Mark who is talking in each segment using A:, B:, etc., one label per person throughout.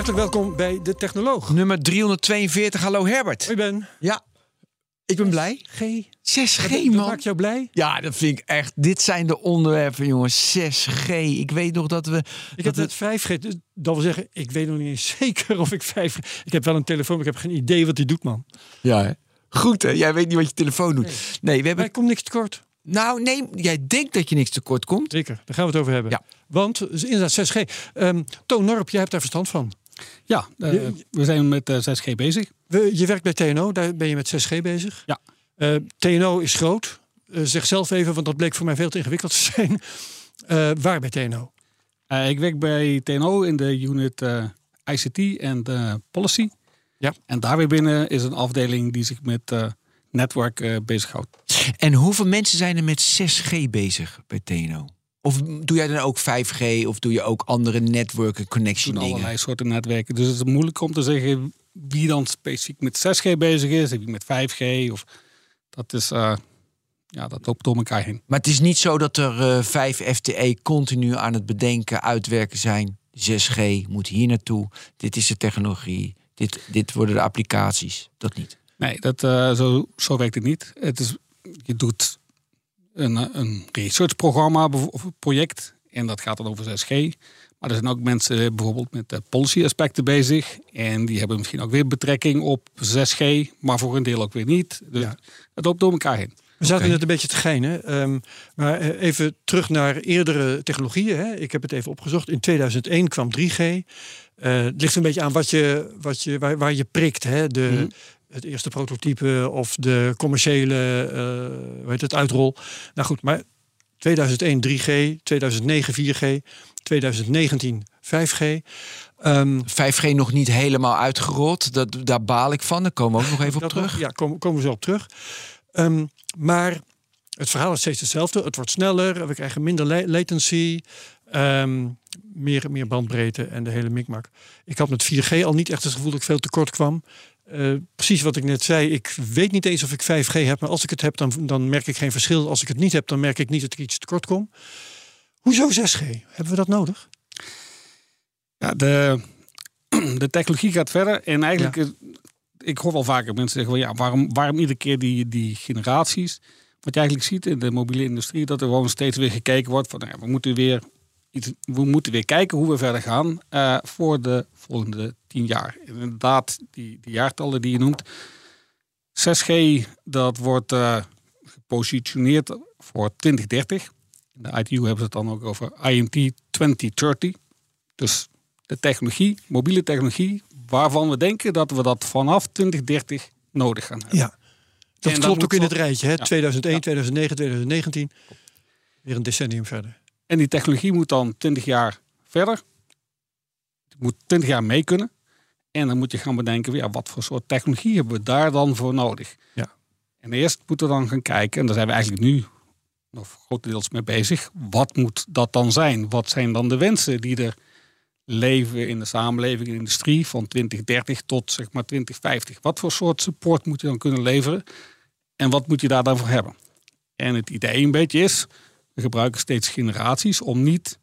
A: Hartelijk welkom bij De Technoloog.
B: Nummer 342. Hallo Herbert.
A: Hoi Ben.
B: Ja, ik ben blij.
A: G.
B: 6G,
A: Dat
B: man.
A: maakt jou blij?
B: Ja, dat vind ik echt. Dit zijn de onderwerpen, jongens. 6G. Ik weet nog dat we.
A: Ik heb
B: dat
A: het 5G. dus Dat wil zeggen, ik weet nog niet eens zeker of ik 5G... Ik heb wel een telefoon, maar ik heb geen idee wat die doet, man.
B: Ja, hè? Goed, hè? Jij weet niet wat je telefoon doet. Nee, we hebben.
A: ik kom niks tekort.
B: Nou, nee, jij denkt dat je niks tekort komt.
A: Zeker, daar gaan we het over hebben.
B: Ja.
A: Want, dus inderdaad 6G. Ehm Toon Norp, jij hebt daar verstand van.
C: Ja, eh,
A: Je-
C: we zijn met eh 6G bezig.
A: We, je werkt bij TNO, daar ben je met 6G bezig.
C: Ja.
A: Eh, TNO is groot. Eh, zeg zelf even, want dat bleek voor mij veel te ingewikkeld te zijn. Eh, waar bij TNO?
C: Eh, ik werk bij TNO in de unit eh, ICT en eh, Policy.
A: Ja.
C: En daar weer binnen is een afdeling die zich met eh netwerk eh bezighoudt.
B: En hoeveel mensen zijn er met 6G bezig bij TNO? Of doe jij dan ook 5G of doe je ook andere networken connection dingen?
C: allerlei soorten netwerken. Dus het is moeilijk om te zeggen wie dan specifiek met 6G bezig is, en wie met 5G. Of, dat is, eh, ja, dat loopt door elkaar heen.
B: Maar het is niet zo dat er eh 5 FTE continu aan het bedenken, uitwerken zijn. 6G moet hier naartoe. Dit is de technologie. Dit, dit worden de applicaties. Dat niet.
C: Nee, dat, eh, zo, zo werkt het niet. Het is, je doet een, een researchprogramma project en dat gaat dan over 6G. Maar er zijn ook mensen bijvoorbeeld met de policy aspecten bezig. En die hebben misschien ook weer betrekking op 6G, maar voor een deel ook weer niet. Dus
A: Ja.
C: het loopt door elkaar heen.
A: We zaten
B: Oké.
A: net een beetje te geinen. ehm, maar eh, even terug naar eerdere technologieën. Hè. Ik heb het even opgezocht. In 2001 kwam 3G. Eh, het ligt een beetje aan wat je, wat je, waar, waar je prikt. Hè. De,
C: Mhm.
A: Het eerste prototype of de commerciële eh, hoe heet het, uitrol. Nou goed, maar 2001 3G, 2009 4G, 2019 5G. Ehm,
B: 5G nog niet helemaal uitgerold. Dat, daar baal ik van. Daar komen we ook nog even op terug.
A: nog- Ja, komen, komen we zo op terug. Ehm, maar het verhaal is steeds hetzelfde. Het wordt sneller, we krijgen minder la- latency, ehm, meer, meer bandbreedte en de hele mikmak. Ik had met 4G al niet echt het gevoel dat ik veel tekort kwam. Eh, precies wat ik net zei, ik weet niet eens of ik 5G heb, maar als ik het heb, dan, dan merk ik geen verschil. Als ik het niet heb, dan merk ik niet dat ik iets tekort kom. Hoezo 6G? Hebben we dat nodig?
C: Ja, de, de technologie gaat verder. En eigenlijk, is- ik hoor wel vaker mensen zeggen, ja, waarom, waarom iedere keer die, die generaties? Wat je eigenlijk ziet in de mobiele industrie, dat er gewoon steeds weer gekeken wordt van, nou ja, we moeten weer iets, we moeten weer kijken hoe we verder gaan eh, voor de volgende tien jaar. En inderdaad, die, die jaartallen die je noemt, 6G, dat wordt eh, gepositioneerd voor 2030. In de ITU hebben ze het dan ook over IMT 2030. Dus de technologie, mobiele technologie, waarvan we denken dat we dat vanaf 2030 nodig gaan hebben.
A: Ja. Dat
C: En
A: klopt ook in het rijtje. Hè?
C: Ja.
A: 2001,
C: Ja.
A: 2009, 2019. Weer een decennium verder.
C: En die technologie moet dan 20 jaar verder. Het moet 20 jaar mee kunnen. En dan moet je gaan bedenken, ja, wat voor soort technologie hebben we daar dan voor nodig?
A: Ja.
C: En eerst moeten we dan gaan kijken, en daar zijn we eigenlijk nu nog grotendeels mee bezig. Wat moet dat dan zijn? Wat zijn dan de wensen die er leven in de samenleving, in de industrie van 2030 tot zeg maar 2050? Wat voor soort support moet je dan kunnen leveren? En wat moet je daar dan voor hebben? En het idee een beetje is, we gebruiken steeds generaties om niet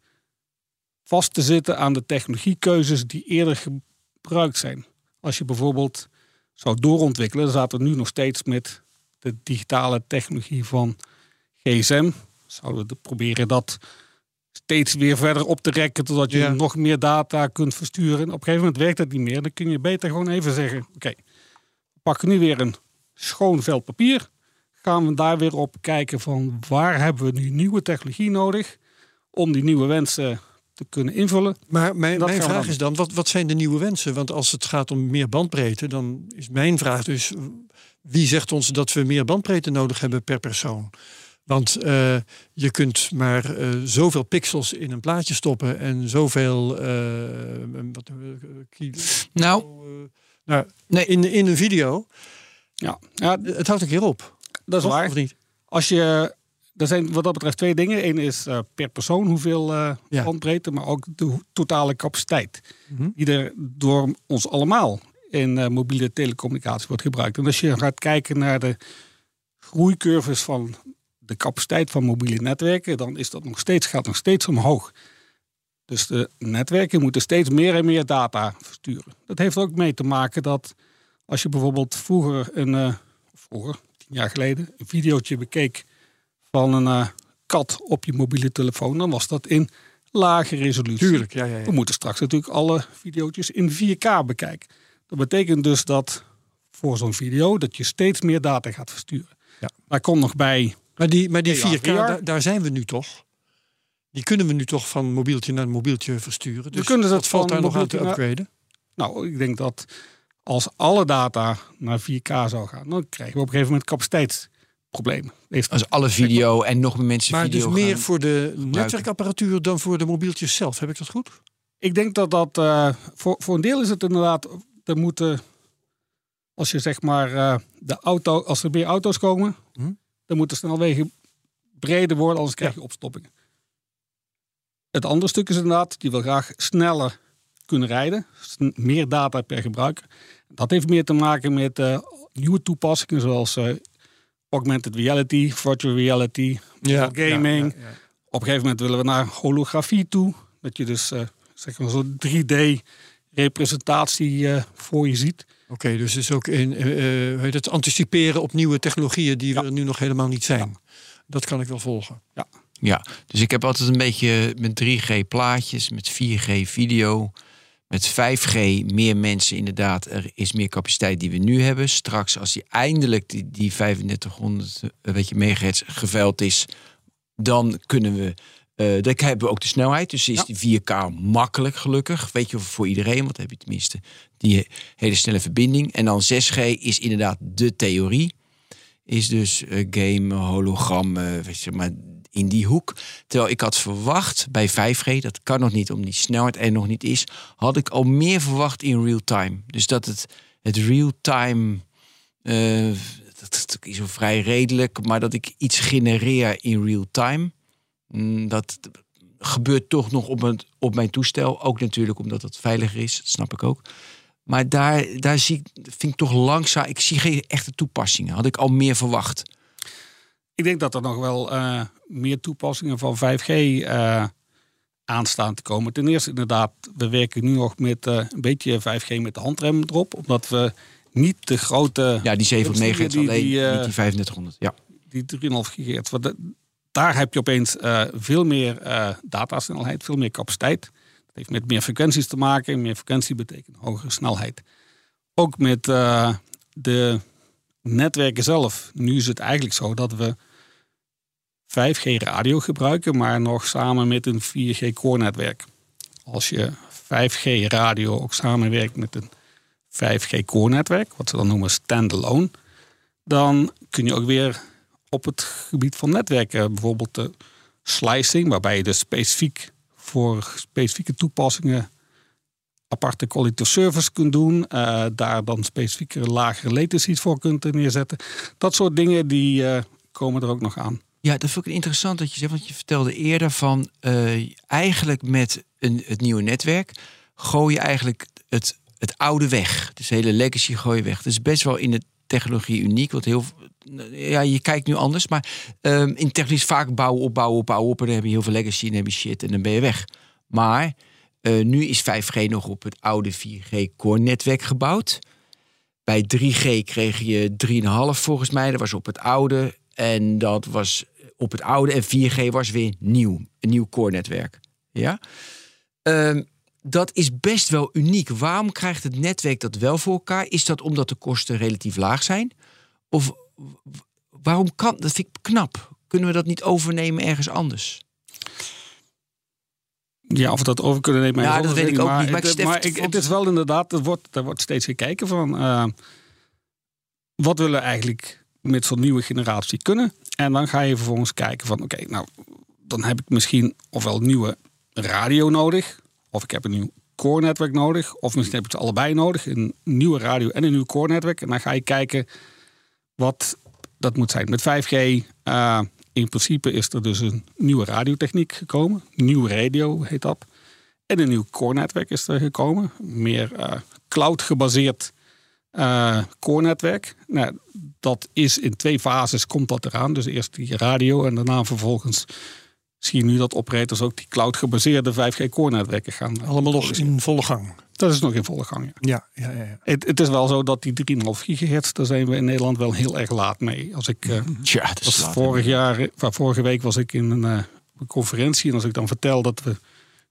C: vast te zitten aan de technologiekeuzes die eerder gebruikt zijn. Als je bijvoorbeeld zou doorontwikkelen, dan zaten we nu nog steeds met de digitale technologie van gsm. Zouden we proberen dat steeds weer verder op te rekken, totdat je
A: Ja.
C: nog meer data kunt versturen. En op een gegeven moment werkt dat niet meer. Dan kun je beter gewoon even zeggen, oké, we pakken nu weer een schoon vel papier. Gaan we daar weer op kijken van waar hebben we nu nieuwe technologie nodig om die nieuwe wensen te kunnen invullen.
A: Maar mijn, mijn vraag
C: dan
A: is dan, wat, wat zijn de nieuwe wensen? Want als het gaat om meer bandbreedte, dan is mijn vraag dus... wie zegt ons dat we meer bandbreedte nodig hebben per persoon? Want eh, je kunt maar eh, zoveel pixels in een plaatje stoppen en zoveel eh, wat, kilo,
B: Nou,
A: nou,
B: Nee.
A: in, in een video.
C: Ja, ja
A: Het houdt een keer op.
C: dat is
A: Toch?
C: waar.
A: Of niet?
C: Als je, er zijn wat dat betreft twee dingen. Eén is eh, per persoon hoeveel eh
A: Ja.
C: bandbreedte, maar ook de totale capaciteit.
A: Mhm.
C: Die er door ons allemaal in eh, mobiele telecommunicatie wordt gebruikt. En als je gaat kijken naar de groeicurves van de capaciteit van mobiele netwerken, dan is dat nog steeds, gaat nog steeds omhoog. Dus de netwerken moeten steeds meer en meer data versturen. Dat heeft ook mee te maken dat als je bijvoorbeeld vroeger een, vroeger, tien jaar geleden, een videootje bekeek van een eh, kat op je mobiele telefoon, dan was dat in lage resolutie.
A: Tuurlijk, ja, ja, ja.
C: We moeten straks natuurlijk alle video's in 4K bekijken. Dat betekent dus dat voor zo'n video dat je steeds meer data gaat versturen.
A: Ja.
C: Daar komt nog bij,
A: Maar die, maar die
C: Ja,
A: 4K,
C: VR.
A: daar, daar zijn we nu toch? Die kunnen we nu toch van mobieltje naar mobieltje versturen. Dus
C: kunnen dat
A: dat valt daar nog aan te upgraden.
C: nou ik denk dat als alle data naar 4K zou gaan, dan krijgen we op een gegeven moment capaciteitsproblemen. Heeft
B: Als alle video en nog meer mensen
A: Maar
B: video
A: dus meer voor de netwerkapparatuur dan voor de mobieltjes zelf. Heb ik dat goed?
C: Ik denk dat dat eh, voor, voor een deel is het inderdaad. Er moeten, als je zeg maar eh, de auto, als er meer auto's komen,
A: Hm.
C: dan moeten snelwegen breder worden, anders krijg je opstoppingen. Het andere stuk is inderdaad, die wil graag sneller kunnen rijden, meer data per gebruiker. Dat heeft meer te maken met eh, nieuwe toepassingen zoals eh, augmented reality, virtual reality, gaming.
A: Ja, ja, ja.
C: Op een gegeven moment willen we naar holografie toe. Dat je dus eh, zeg maar zo'n 3D representatie eh, voor je ziet.
A: Oké, dus het is ook in, eh, eh, hoe heet het, anticiperen op nieuwe technologieën die er nu nog helemaal niet zijn. Dat kan ik wel volgen.
B: Ja, dus ik heb altijd een beetje met 3G plaatjes, met 4G video, met 5G meer mensen inderdaad. Er is meer capaciteit die we nu hebben. Straks als die eindelijk die, die 3500 eh, weet je, megahertz geveild is, dan kunnen we... eh dan hebben we ook de snelheid. Dus is die 4K makkelijk gelukkig. Weet je, voor iedereen. Want dan heb je tenminste die hele snelle verbinding. En dan 6G is inderdaad de theorie is dus eh, game, hologram, weet je, maar in die hoek. Terwijl ik had verwacht bij 5G, dat kan nog niet, om die snelheid er nog niet is, had ik al meer verwacht in real time. Dus dat het, het real time, eh, dat, is vrij redelijk, maar dat ik iets genereer in real time, mm, dat gebeurt toch nog op, mijn op mijn toestel. Ook natuurlijk omdat het veiliger is, dat snap ik ook. Maar daar, daar zie ik, vind ik toch langzaam. Ik zie geen echte toepassingen. Had ik al meer verwacht.
C: Ik denk dat er nog wel eh, meer toepassingen van 5G eh aanstaan te komen. Ten eerste inderdaad, we werken nu nog met eh, een beetje 5G met de handrem erop. Omdat we niet de grote,
B: Ja, die 7
C: Die-
B: megahertz
C: die-
B: alleen,
C: die,
B: niet die 3500. Ja.
C: die 3,5 gigahertz. Want daar heb je opeens veel meer datasnelheid, veel meer capaciteit. Dat heeft met meer frequenties te maken. Meer frequentie betekent hogere snelheid. Ook met de netwerken zelf. Nu is het eigenlijk zo dat we 5G radio gebruiken, maar nog samen met een 4G core netwerk. Als je 5G radio ook samenwerkt met een 5G core netwerk, wat ze dan noemen standalone, dan kun je ook weer op het gebied van netwerken, bijvoorbeeld de slicing, waarbij je dus specifiek voor specifieke toepassingen aparte quality of service kunt doen, eh, daar dan specifieke lagere latencies voor kunt neerzetten. Dat soort dingen die eh, komen er ook nog aan.
B: Ja, dat vind ik interessant dat je zegt. Want je vertelde eerder van eh, eigenlijk met een, het nieuwe netwerk gooi je eigenlijk het, het oude weg. Dus de hele legacy gooi je weg. Dat is best wel in de technologie uniek. Want heel ja, je kijkt nu anders. Maar ehm, in technisch vaak bouwen op, bouwen op, bouwen op. En dan heb je heel veel legacy en heb je shit en dan ben je weg. Maar eh, nu is 5G nog op het oude 4G core netwerk gebouwd. Bij 3G kreeg je 3,5 volgens mij. Dat was op het oude. En dat was op het oude. En 4G was weer nieuw. Een nieuw core netwerk. Ja? Ehm, dat is best wel uniek. Waarom krijgt het netwerk dat wel voor elkaar? Is dat omdat de kosten relatief laag zijn? Of waarom kan dat? Vind ik knap. Kunnen we dat niet overnemen ergens anders?
C: Ja, of we dat over kunnen nemen.
B: Ja,
C: ergens
B: dat weet ik ook niet, maar
C: het, maar ik, het is wel inderdaad, er wordt, er wordt steeds gekeken van eh, wat willen we eigenlijk met zo'n nieuwe generatie kunnen. En dan ga je vervolgens kijken van oké, nou dan heb ik misschien ofwel nieuwe radio nodig, of ik heb een nieuw core netwerk nodig, of misschien heb ik ze allebei nodig, een nieuwe radio en een nieuw core netwerk. En dan ga je kijken wat dat moet zijn. Met 5G, uh, in principe is er dus een nieuwe radiotechniek gekomen. Nieuwe radio heet dat. En een nieuw core-netwerk is er gekomen. Meer uh, cloud gebaseerd uh. Nou, dat is in twee fases komt dat eraan. Dus eerst die radio en daarna vervolgens zie je nu dat operators ook die cloud gebaseerde 5G core-netwerken gaan.
A: Allemaal nog in volle gang.
C: Dat is nog in volle gang.
A: Ja, ja, ja. ja.
C: Het, het, is wel zo dat die 3,5 gigahertz, daar zijn we in Nederland wel heel erg laat mee. Als ik, uh,
B: ja, dat is
C: laat, vorig jaar, vorige week was ik in een, uh, een, conferentie en als ik dan vertel dat we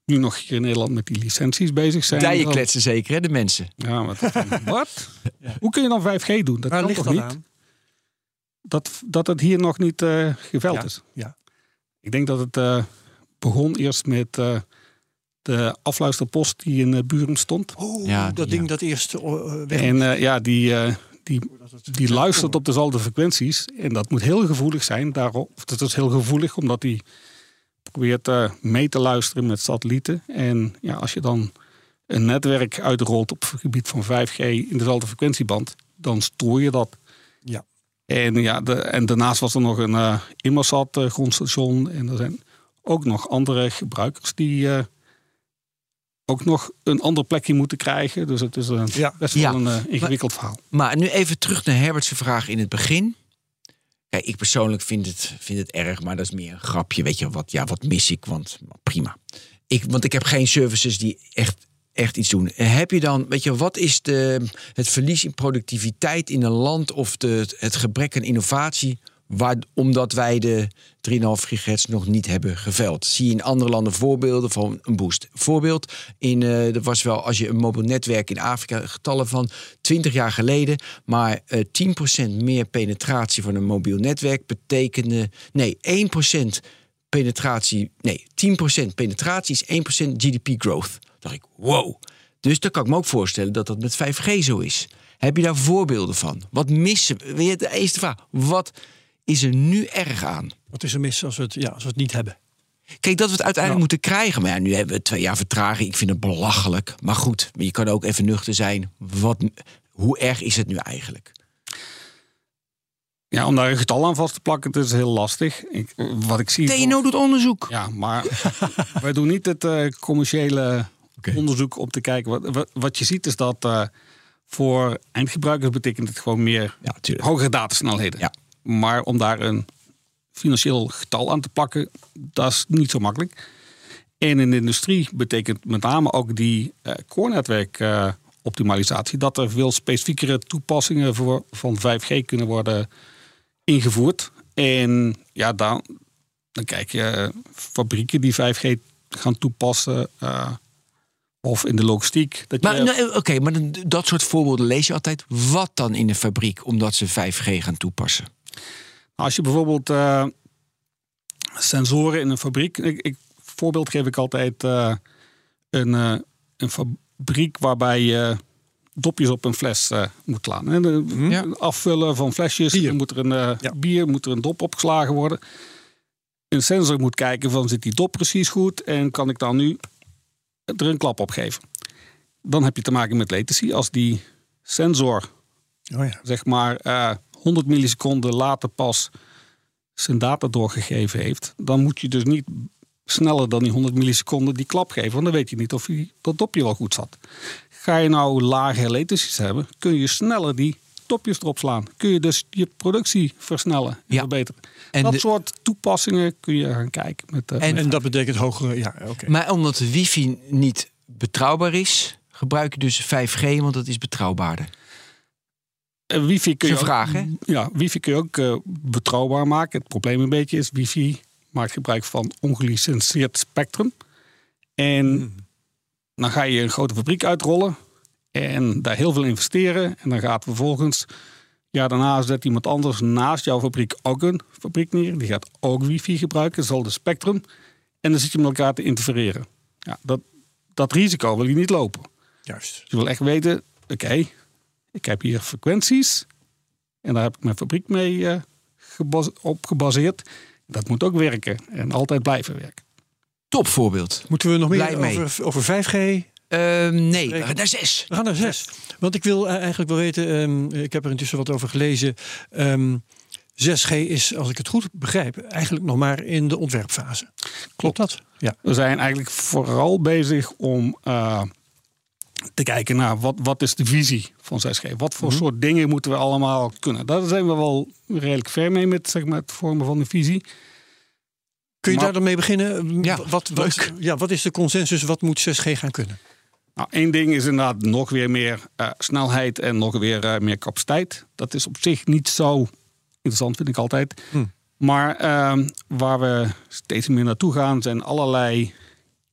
C: nu nog hier in Nederland met die licenties bezig zijn.
B: Daar je kletsen zeker, hè, de mensen.
C: Ja, maar wat? Ja. Hoe kun je dan 5G doen? Dat
A: Waar
C: kan
A: ligt
C: toch
A: dat
C: niet?
A: aan?
C: Dat, dat het hier nog niet uh, geveld
A: Ja,
C: is.
A: ja.
C: Ik denk dat het uh, begon eerst met uh, de afluisterpost die in uh, Buren stond.
A: Oh,
B: Ja,
A: dat
B: die,
A: ding
B: ja.
A: dat eerst uh, weg
C: En uh, ja, die, uh, die,
A: het-
C: die luistert op dezelfde frequenties. En dat moet heel gevoelig zijn. Daarop, of dat is heel gevoelig omdat die probeert uh, mee te luisteren met satellieten. En ja, als je dan een netwerk uitrolt op het gebied van 5G in dezelfde frequentieband, dan stoor je dat.
A: Ja.
C: En, ja, de, en daarnaast was er nog een uh, Immersat uh, grondstation. En er zijn ook nog andere gebruikers die uh, ook nog een ander plekje moeten krijgen. Dus het is een,
A: Ja.
C: best wel
B: Ja.
C: een uh, ingewikkeld verhaal.
B: Maar nu even terug naar Herbert's vraag in het begin. Kijk, ik persoonlijk vind het, vind het erg, maar dat is meer een grapje. Weet je, wat, ja, wat mis ik? Want prima. Ik, want ik heb geen services die echt, echt iets doen. Heb je dan, weet je, wat is de, het verlies in productiviteit in een land of de, het gebrek aan innovatie? Omdat wij de 3,5 gigahertz nog niet hebben geveld. Zie je in andere landen voorbeelden van een boost. Voorbeeld, in, uh, er was wel als je een mobiel netwerk in Afrika, getallen van 20 jaar geleden, maar uh, 10% meer penetratie van een mobiel netwerk betekende, nee, 1% penetratie, nee, 10% penetratie is 1% GDP growth. Dan dacht ik, wow. Dus dan kan ik me ook voorstellen dat dat met 5G zo is. Heb je daar voorbeelden van? Wat missen? Weer de eerste vraag. Wat is er nu erg aan?
A: Wat is er mis als we het, ja, als we het niet hebben?
B: Kijk, dat we het uiteindelijk moeten krijgen. Maar ja, nu hebben we twee jaar vertraging. Ik vind het belachelijk. Maar goed, je kan ook even nuchter zijn. Wat, hoe erg is het nu eigenlijk?
C: Ja, om daar een getal aan vast te plakken, het is heel lastig. Ik, wat ik zie.
B: TNO doet onderzoek.
C: Ja, maar wij doen niet het uh, commerciële okay. onderzoek om te kijken. Wat, wat, wat je ziet is dat uh, voor eindgebruikers betekent het gewoon meer
B: ja,
C: hogere datasnelheden.
B: Ja.
C: Maar om daar een financieel getal aan te plakken, dat is niet zo makkelijk. En in de industrie betekent met name ook die uh, core-netwerk uh, optimalisatie, dat er veel specifiekere toepassingen voor, van 5G kunnen worden ingevoerd. En ja, dan, dan kijk je fabrieken die 5G gaan toepassen. Uh, of in de logistiek. Dat
B: maar
C: je...
B: nou, oké, okay, maar dat soort voorbeelden lees je altijd. Wat dan in de fabriek, omdat ze 5G gaan toepassen?
C: Als je bijvoorbeeld uh, sensoren in een fabriek. Ik, ik, voorbeeld geef ik altijd uh, een, uh, een fabriek waarbij je dopjes op een fles moet laten. En, mm. ja. Afvullen van flesjes.
A: Bier.
C: Moet er een ja. bier, moet er een dop opgeslagen worden. Een sensor moet kijken van zit die dop precies goed en kan ik dan nu er een klap op geven. Dan heb je te maken met latency. Als die sensor,
A: oh ja.
C: zeg maar, uh, 100 milliseconden later pas zijn data doorgegeven heeft, dan moet je dus niet sneller dan die 100 milliseconden die klap geven. Want dan weet je niet of die, dat dopje wel goed zat. Ga je nou lage latencies hebben, kun je sneller die topjes erop slaan. Kun je dus je productie versnellen en
B: Ja.
C: verbeteren.
B: En
C: dat
B: de-
C: soort toepassingen kun je gaan kijken. Met, uh,
B: En-
A: En dat betekent hogere, ja, oké.
B: Maar omdat de wifi niet betrouwbaar is, gebruik je dus 5G, want dat is betrouwbaarder.
C: Uh, wifi kun je ook-
B: vraag, hè?
C: Ja, wifi kun je ook uh, betrouwbaar maken. Het probleem een beetje is, wifi maakt gebruik van ongelicenseerd spectrum. En dan ga je een grote fabriek uitrollen en daar heel veel investeren. En dan gaat vervolgens, ja, daarna zet iemand anders naast jouw fabriek ook een fabriek neer. Die gaat ook wifi gebruiken, zal de spectrum. En dan zit je met elkaar te interfereren. Ja, dat, dat risico wil je niet lopen.
A: Juist.
C: Je wil echt weten, oké, ik heb hier frequenties. En daar heb ik mijn fabriek mee eh, gebas- op gebaseerd. Dat moet ook werken en altijd blijven werken.
B: Topvoorbeeld.
A: Moeten we nog meer
B: mee.
A: over, over 5G
B: Ehm, nee,
A: Spreken.
B: naar zes.
A: We gaan naar zes. Want ik wil eh, eigenlijk wel weten, ehm, ik heb er intussen wat over gelezen. Ehm 6G is, als ik het goed begrijp, eigenlijk nog maar in de ontwerpfase. Klopt dat? Ja.
C: We zijn eigenlijk vooral bezig om eh, te kijken naar wat, wat is de visie van 6G. Wat voor
A: Mhm.
C: soort dingen moeten we allemaal kunnen. Daar zijn we wel redelijk ver mee met zeg maar, het vormen van de visie.
A: Kun je
C: Maar-
A: daar dan mee beginnen?
B: Ja,
A: wat, wat, ja, wat is de consensus? Wat moet 6G gaan kunnen?
C: Nou, één ding is inderdaad nog weer meer eh, snelheid en nog weer eh, meer capaciteit. Dat is op zich niet zo interessant, vind ik altijd.
A: Hm.
C: Maar ehm, waar we steeds meer naartoe gaan, zijn allerlei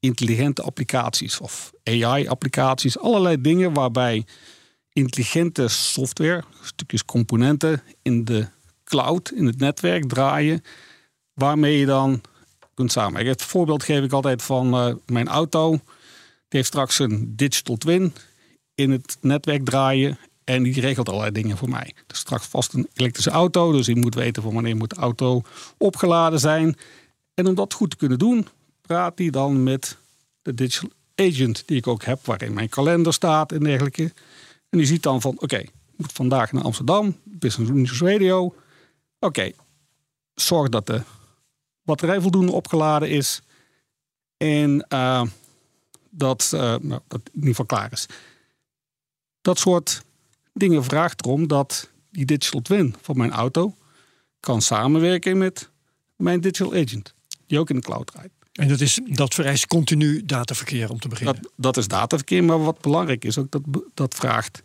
C: intelligente applicaties of AI-applicaties. Allerlei dingen waarbij intelligente software, stukjes componenten in de cloud, in het netwerk draaien, waarmee je dan kunt samenwerken. Het voorbeeld geef ik altijd van eh, mijn auto. Die heeft straks een digital twin in het netwerk draaien. En die regelt allerlei dingen voor mij. Dus straks vast een elektrische auto. Dus die moet weten van wanneer moet de auto opgeladen zijn. En om dat goed te kunnen doen, praat hij dan met de digital agent die ik ook heb. Waarin mijn kalender staat en dergelijke. En die ziet dan van oké, ik moet vandaag naar Amsterdam. Business News Radio. Oké, zorg dat de batterij voldoende opgeladen is. En eh, dat, eh, nou, dat in ieder geval klaar is. Dat soort dingen vraagt erom dat die digital twin van mijn auto kan samenwerken met mijn digital agent, die ook in de cloud draait.
A: En dat, is, dat vereist continu dataverkeer om te beginnen.
C: Dat, dat is dataverkeer, maar wat belangrijk is ook, dat, dat vraagt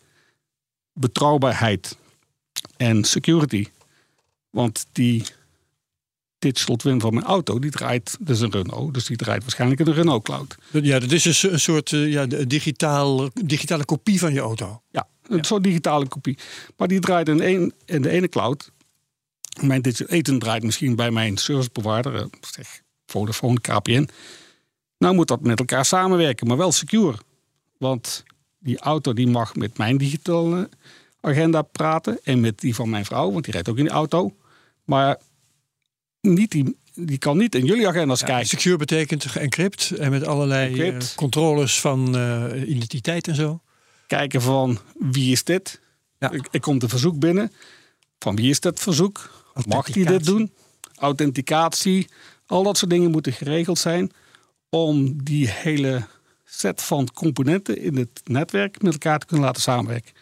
C: betrouwbaarheid en security. Want die digital twin van mijn auto, die draait, dat is een Renault, dus die draait waarschijnlijk in de Renault Cloud.
A: Ja, dat is dus een soort eh, ja, digitaal, digitale kopie van je auto.
C: Ja, een soort digitale kopie. Maar die draait in, een, in de ene cloud. Mijn digital agent draait misschien bij mijn service provider, eh, zeg Vodafone, KPN. Nou moet dat met elkaar samenwerken, maar wel secure. Want die auto die mag met mijn digitale agenda praten en met die van mijn vrouw, want die rijdt ook in die auto. Maar niet die, die kan niet in jullie agenda's kijken.
A: Secure betekent geëncrypt en met allerlei eh,
C: Encrypt.
A: controles van eh, identiteit en zo.
C: kijken van wie is dit?
A: Ja.
C: Ik, ik komt een verzoek binnen. Van wie is dat verzoek? Mag die dit doen? Authenticatie. Al dat soort dingen moeten geregeld zijn om die hele set van componenten in het netwerk met elkaar te kunnen laten samenwerken.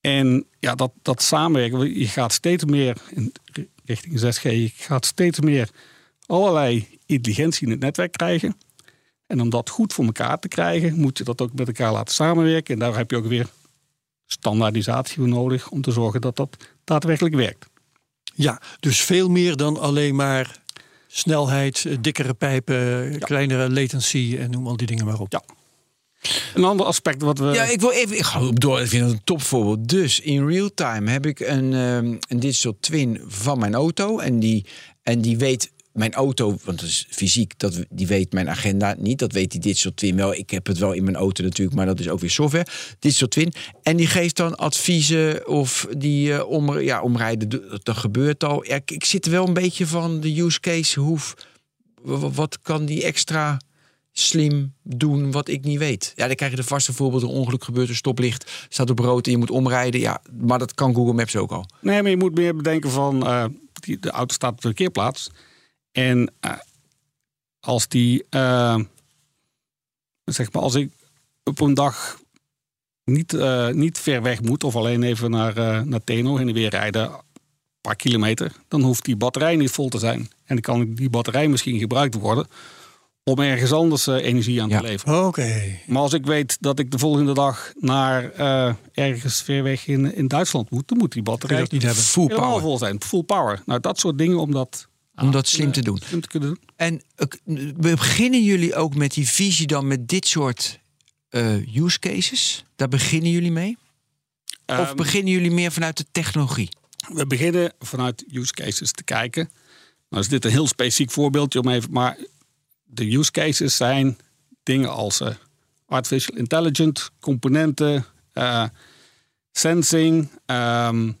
C: En ja, dat, dat samenwerken, je gaat steeds meer in richting 6G, je gaat steeds meer allerlei intelligentie in het netwerk krijgen. En om dat goed voor elkaar te krijgen, moet je dat ook met elkaar laten samenwerken. En daar heb je ook weer standaardisatie voor nodig om te zorgen dat dat daadwerkelijk werkt.
A: Ja, dus veel meer dan alleen maar snelheid, eh, dikkere pijpen, kleinere latency en noem al die dingen maar op.
C: Ja. Een ander aspect wat we.
B: Ja, ik wil even. Ik ga op door. Ik vind het een topvoorbeeld. Dus in real time heb ik een, ehm, een digital twin van mijn auto. En die, en die weet mijn auto, want dat is fysiek, dat, die weet mijn agenda niet. Dat weet die digital twin wel. Ik heb het wel in mijn auto natuurlijk, maar dat is ook weer software. Digital twin. En die geeft dan adviezen of die eh, om, ja, omrijden. Dat gebeurt al. Ik, ik zit wel een beetje van de use case. Hoe, wa- wat kan die extra slim doen wat ik niet weet. Ja, dan krijg je de vaste voorbeeld. Een ongeluk gebeurt, een stoplicht staat op rood en je moet omrijden. Ja, maar dat kan Google Maps ook al.
C: Nee, maar je moet meer bedenken van eh, die, de auto staat op de parkeerplaats. En eh, als die, eh, zeg maar, als ik op een dag niet, eh, niet ver weg moet, of alleen even naar, eh, naar Teno heen en weer rijden, een paar kilometer, dan hoeft die batterij niet vol te zijn. En dan kan die batterij misschien gebruikt worden om ergens anders energie aan
B: Ja.
C: te leveren.
A: Oké.
C: Maar als ik weet dat ik de volgende dag naar eh, ergens ver weg in, in Duitsland moet, dan moet die batterij
A: niet hebben.
B: Full power.
C: vol zijn. Full power. Nou, dat soort dingen om dat,
B: Om dat slim te doen.
C: slim te kunnen doen.
B: En eh, beginnen jullie ook met die visie dan met dit soort eh, use cases? Daar beginnen jullie mee? of
C: Ehm,
B: beginnen jullie meer vanuit de technologie?
C: we beginnen vanuit use cases te kijken. Nou is dit een heel specifiek voorbeeldje om even, maar de use cases zijn dingen als eh, artificial intelligence, componenten, sensing, ehm,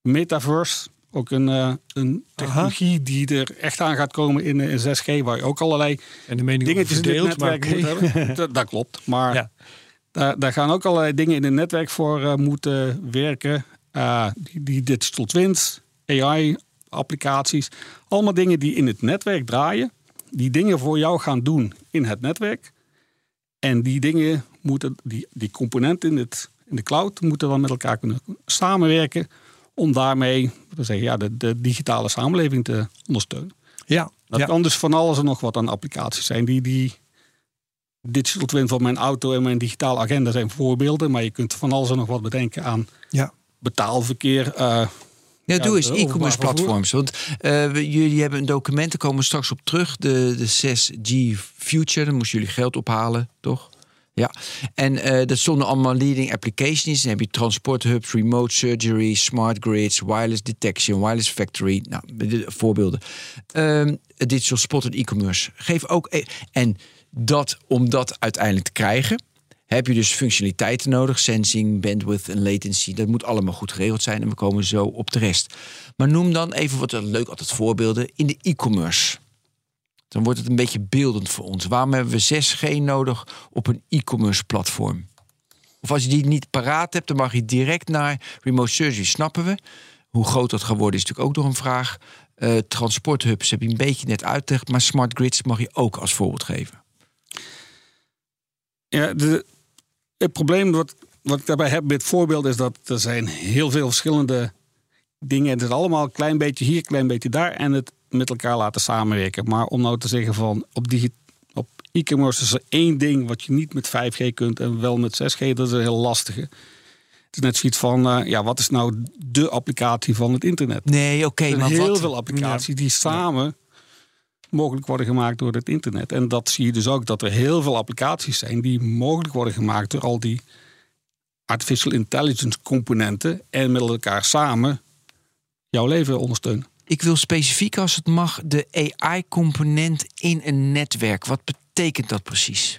C: metaverse. Ook een, uh, een technologie die er echt aan gaat komen in, in 6G, waar je ook allerlei
A: en de
C: dingetjes in het netwerk
A: okay.
C: hebben. dat, dat, klopt. Maar ja. daar, daar, gaan ook allerlei dingen in het netwerk voor uh, moeten werken. Die, die digital twins, AI, applicaties. Allemaal dingen die in het netwerk draaien. Die dingen voor jou gaan doen in het netwerk. En die dingen moeten, die, die componenten in, het, in de cloud, moeten dan met elkaar kunnen samenwerken. Om daarmee we zeggen, ja, de, de digitale samenleving te ondersteunen.
A: Ja,
C: dat
A: ja.
C: kan dus van alles en nog wat aan applicaties zijn. Die, die digital twin van mijn auto en mijn digitale agenda zijn voorbeelden. Maar je kunt van alles en nog wat bedenken aan
A: ja.
C: betaalverkeer. Uh,
B: ja,
C: Ja,
B: doe eens e-commerce platforms. Want eh, we- jullie hebben een document, daar komen we straks op terug. De, de 6G Future, dan moesten jullie geld ophalen, toch? Ja, en eh dat stonden allemaal leading applications. Dan heb je transport hubs, remote surgery, smart grids, wireless detection, wireless factory. Nou, de voorbeelden. Ehm, digital spot en e-commerce. Geef ook. e- En dat, om dat uiteindelijk te krijgen, heb je dus functionaliteiten nodig. Sensing, bandwidth en latency. Dat moet allemaal goed geregeld zijn. En we komen zo op de rest. Maar noem dan even wat leuk altijd voorbeelden in de e-commerce. Dan wordt het een beetje beeldend voor ons. Waarom hebben we 6G nodig op een e-commerce platform? Of als je die niet paraat hebt, dan mag je direct naar remote surgery. Snappen we? Hoe groot dat gaat worden is natuurlijk ook nog een vraag. Eh, transporthubs heb je een beetje net uitgelegd. Maar smart grids mag je ook als voorbeeld geven.
C: Ja, de, het probleem wat, wat ik daarbij heb met voorbeeld is dat er zijn heel veel verschillende dingen. Het is allemaal een klein beetje hier, een klein beetje daar. En het met elkaar laten samenwerken. Maar om nou te zeggen van op, op e-commerce is er één ding wat je niet met 5G kunt en wel met 6G, dat is een heel lastige. Het is net zoiets van, eh, ja, wat is nou de applicatie van het internet?
B: Nee, oké, maar
C: heel
B: wat?
C: veel applicaties die samen mogelijk worden gemaakt door het internet. En dat zie je dus ook dat er heel veel applicaties zijn die mogelijk worden gemaakt door al die artificial intelligence componenten en met elkaar samen jouw leven ondersteunen.
B: Ik wil specifiek, als het mag, de AI-component in een netwerk. Wat betekent dat precies?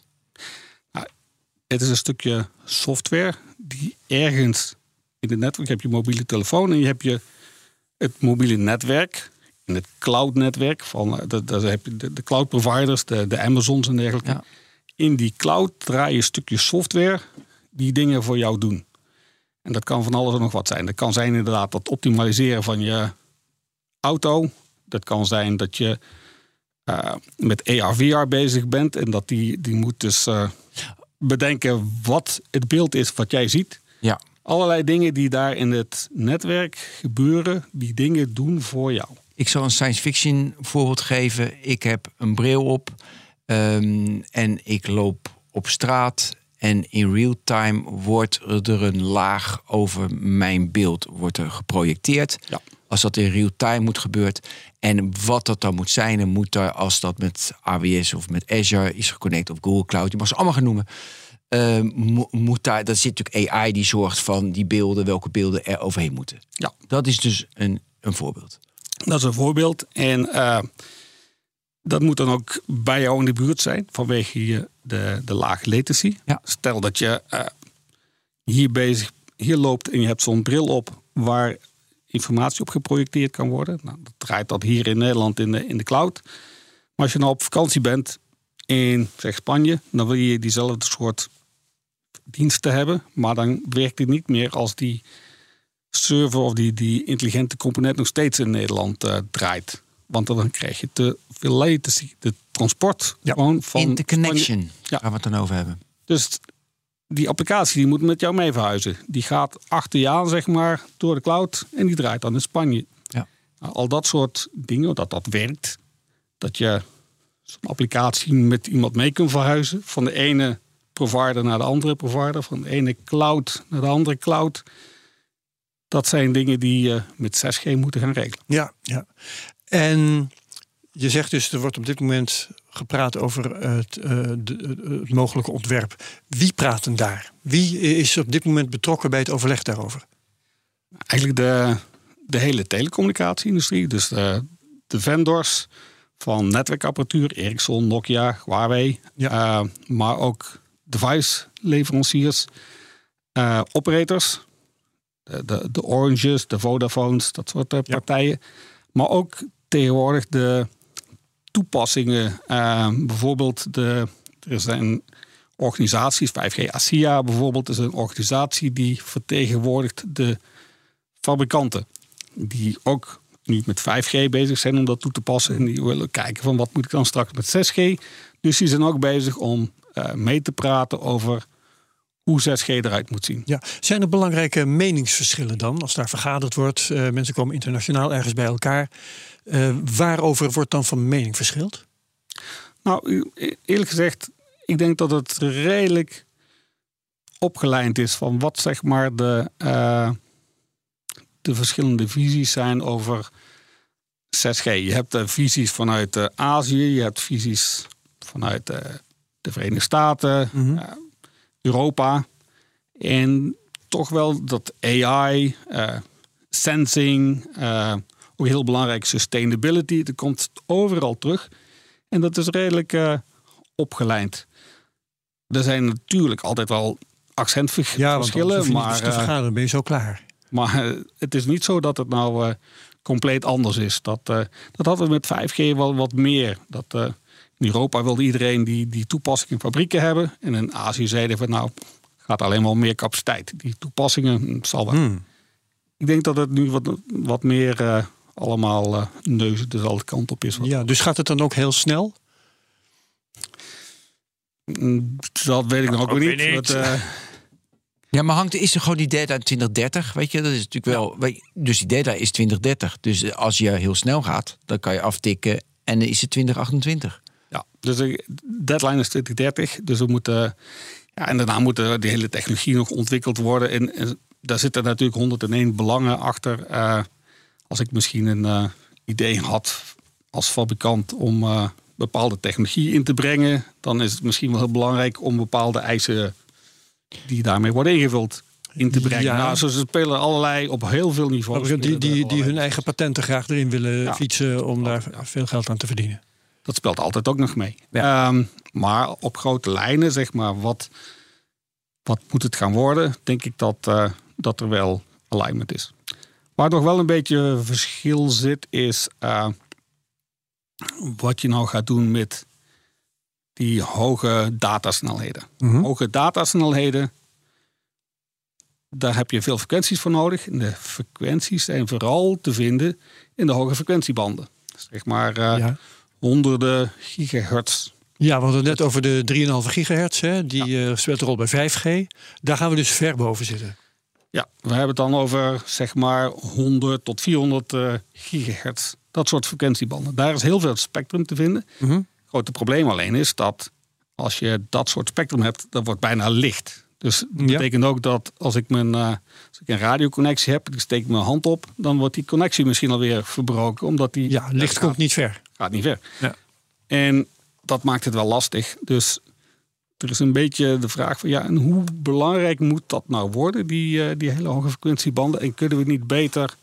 C: Het is een stukje software die ergens in het netwerk heb je mobiele telefoon en je hebt je het mobiele netwerk. In het cloud-netwerk van eh, de, de, heb je de, de cloud providers, de, de Amazons en dergelijke.
B: Ja.
C: In die cloud draai je stukjes software die dingen voor jou doen. En dat kan van alles en nog wat zijn. Dat kan zijn inderdaad dat optimaliseren van je auto. Dat kan zijn dat je eh, met AR-VR bezig bent en dat die, die moet dus eh, bedenken wat het beeld is wat jij ziet.
B: Ja.
C: Allerlei dingen die daar in het netwerk gebeuren, die dingen doen voor jou.
B: Ik zal een science fiction voorbeeld geven. Ik heb een bril op ehm, en ik loop op straat. En in real time wordt er een laag over mijn beeld wordt er geprojecteerd.
C: Ja.
B: Als dat in real time moet gebeuren. En wat dat dan moet zijn, moet daar, als dat met AWS of met Azure is geconnect of Google Cloud, je mag ze allemaal gaan noemen. eh, mo- moet daar, dat zit natuurlijk AI die zorgt van die beelden, welke beelden er overheen moeten.
C: Ja.
B: Dat is dus een, een voorbeeld.
C: Dat is een voorbeeld. En eh, dat moet dan ook bij jou in de buurt zijn vanwege je de, de lage latency.
B: Ja.
C: Stel dat je eh, hier bezig, hier loopt en je hebt zo'n bril op waar informatie op geprojecteerd kan worden. Nou, dat draait dat hier in Nederland in de, in de cloud. Maar als je nou op vakantie bent in zeg Spanje, dan wil je diezelfde soort diensten hebben. Maar dan werkt het niet meer als die server of die, die intelligente component nog steeds in Nederland eh, draait. Want dan krijg je te veel latency. De transport
A: Ja.
C: gewoon van
B: Interconnection,
C: Spanje- Ja.
B: waar we het dan over hebben.
C: Dus die applicatie die moet met jou mee verhuizen. Die gaat achter je aan, zeg maar, door de cloud. En die draait dan in Spanje.
B: Ja.
C: Nou, al dat soort dingen, dat dat werkt. Dat je zo'n applicatie met iemand mee kunt verhuizen. Van de ene provider naar de andere provider. Van de ene cloud naar de andere cloud. Dat zijn dingen die je met 6G moeten gaan regelen.
A: Ja, ja. En je zegt dus, er wordt op dit moment gepraat over het, eh, de- het mogelijke ontwerp. Wie praat er daar? Wie is op dit moment betrokken bij het overleg daarover?
C: Eigenlijk de, de hele telecommunicatie-industrie. Dus de, de vendors van netwerkapparatuur, Ericsson, Nokia, Huawei.
A: Ja.
C: eh, maar ook device-leveranciers, eh, operators. de, de, de Oranges, de Vodafones, dat soort partijen. Maar ook tegenwoordig de toepassingen. eh, bijvoorbeeld, de, er zijn organisaties, 5G ASIA bijvoorbeeld, is een organisatie die vertegenwoordigt de fabrikanten. Die ook nu met 5G bezig zijn om dat toe te passen. En die willen kijken van wat moet ik dan straks met 6G. Dus die zijn ook bezig om eh, mee te praten over hoe 6G eruit moet zien.
A: Ja. Zijn er belangrijke meningsverschillen dan? Als daar vergaderd wordt, eh, mensen komen internationaal ergens bij elkaar. Eh, waarover wordt dan van mening verschild?
C: Nou, e- eerlijk gezegd, ik denk dat het redelijk opgeleid is van wat zeg maar de, eh, de verschillende visies zijn over 6G. Je hebt eh, visies vanuit Azië, je hebt visies vanuit de Verenigde Staten, eh, Europa. En toch wel dat AI, sensing, ook heel belangrijk sustainability, dat komt overal terug. En dat is redelijk eh, opgeleid. Er zijn natuurlijk altijd wel accentverschillen, maar,
A: te
C: eh,
A: vergaderen ben je zo klaar.
C: maar eh, het is niet zo dat het nou compleet anders is. Dat, dat hadden we met 5G wel wat meer. Dat, in Europa wilde iedereen die, die toepassingen in fabrieken hebben. En in Azië zeiden van nou, gaat alleen maar om meer capaciteit. Die toepassingen hm, zal wel.
A: Hmm.
C: Ik denk dat het nu wat, wat meer allemaal eh neuzen dezelfde kant op is. Wat-
A: Ja, dus gaat het dan ook heel snel?
C: Mm, Dat weet ik nog ook,
A: ook
C: niet.
A: niet.
C: Dat, eh,
B: Ja, maar hangt, is er gewoon die deadline 2030? Weet je, dat is natuurlijk wel. weet- dus die deadline is 2030. Dus eh, als je heel snel gaat, dan kan je aftikken en dan is het 2028.
C: Ja, dus de deadline is 2030. Dus we moeten. Ja, en daarna moet de hele technologie nog ontwikkeld worden. En, en daar zitten natuurlijk 101 belangen achter. Eh, als ik misschien een eh, idee had als fabrikant om eh, bepaalde technologie in te brengen, dan is het misschien wel heel belangrijk om bepaalde eisen die daarmee worden ingevuld in te brengen.
A: Ja.
C: Nou, ze spelen allerlei op heel veel niveaus.
A: Die, die, die hun eigen patenten graag erin willen
C: Ja.
A: fietsen om daar
C: Ja.
A: veel geld aan te verdienen.
C: Dat speelt altijd ook nog mee. Ehm, maar op grote lijnen, zeg maar, wat, wat moet het gaan worden? Denk ik dat, eh, dat er wel alignment is. Waar nog wel een beetje verschil zit, is eh, wat je nou gaat doen met die hoge datasnelheden.
A: Mhm.
C: Hoge datasnelheden, daar heb je veel frequenties voor nodig. En de frequenties zijn vooral te vinden in de hoge frequentiebanden. Zeg maar eh,
A: ja.
C: honderden gigahertz.
A: ja, we hadden het net over de 3,5 gigahertz. Hè? Die eh, speelt een rol bij 5G. Daar gaan we dus ver boven zitten.
C: Ja, we hebben het dan over zeg maar 100 tot 400 eh, gigahertz. Dat soort frequentiebanden. Daar is heel veel spectrum te vinden.
A: Mhm.
C: Het grote probleem alleen is dat als je dat soort spectrum hebt, dat wordt bijna licht. Dus dat
A: Ja.
C: betekent ook dat als ik, mijn, eh, als ik een radioconnectie heb, ik steek mijn hand op, dan wordt die connectie misschien alweer verbroken. Omdat die
A: Ja, licht
C: gaat,
A: komt niet ver.
C: gaat niet ver.
A: Ja.
C: En dat maakt het wel lastig. Dus er is een beetje de vraag van ja, en hoe belangrijk moet dat nou worden, die, eh, die hele hoge frequentiebanden? En kunnen we niet beter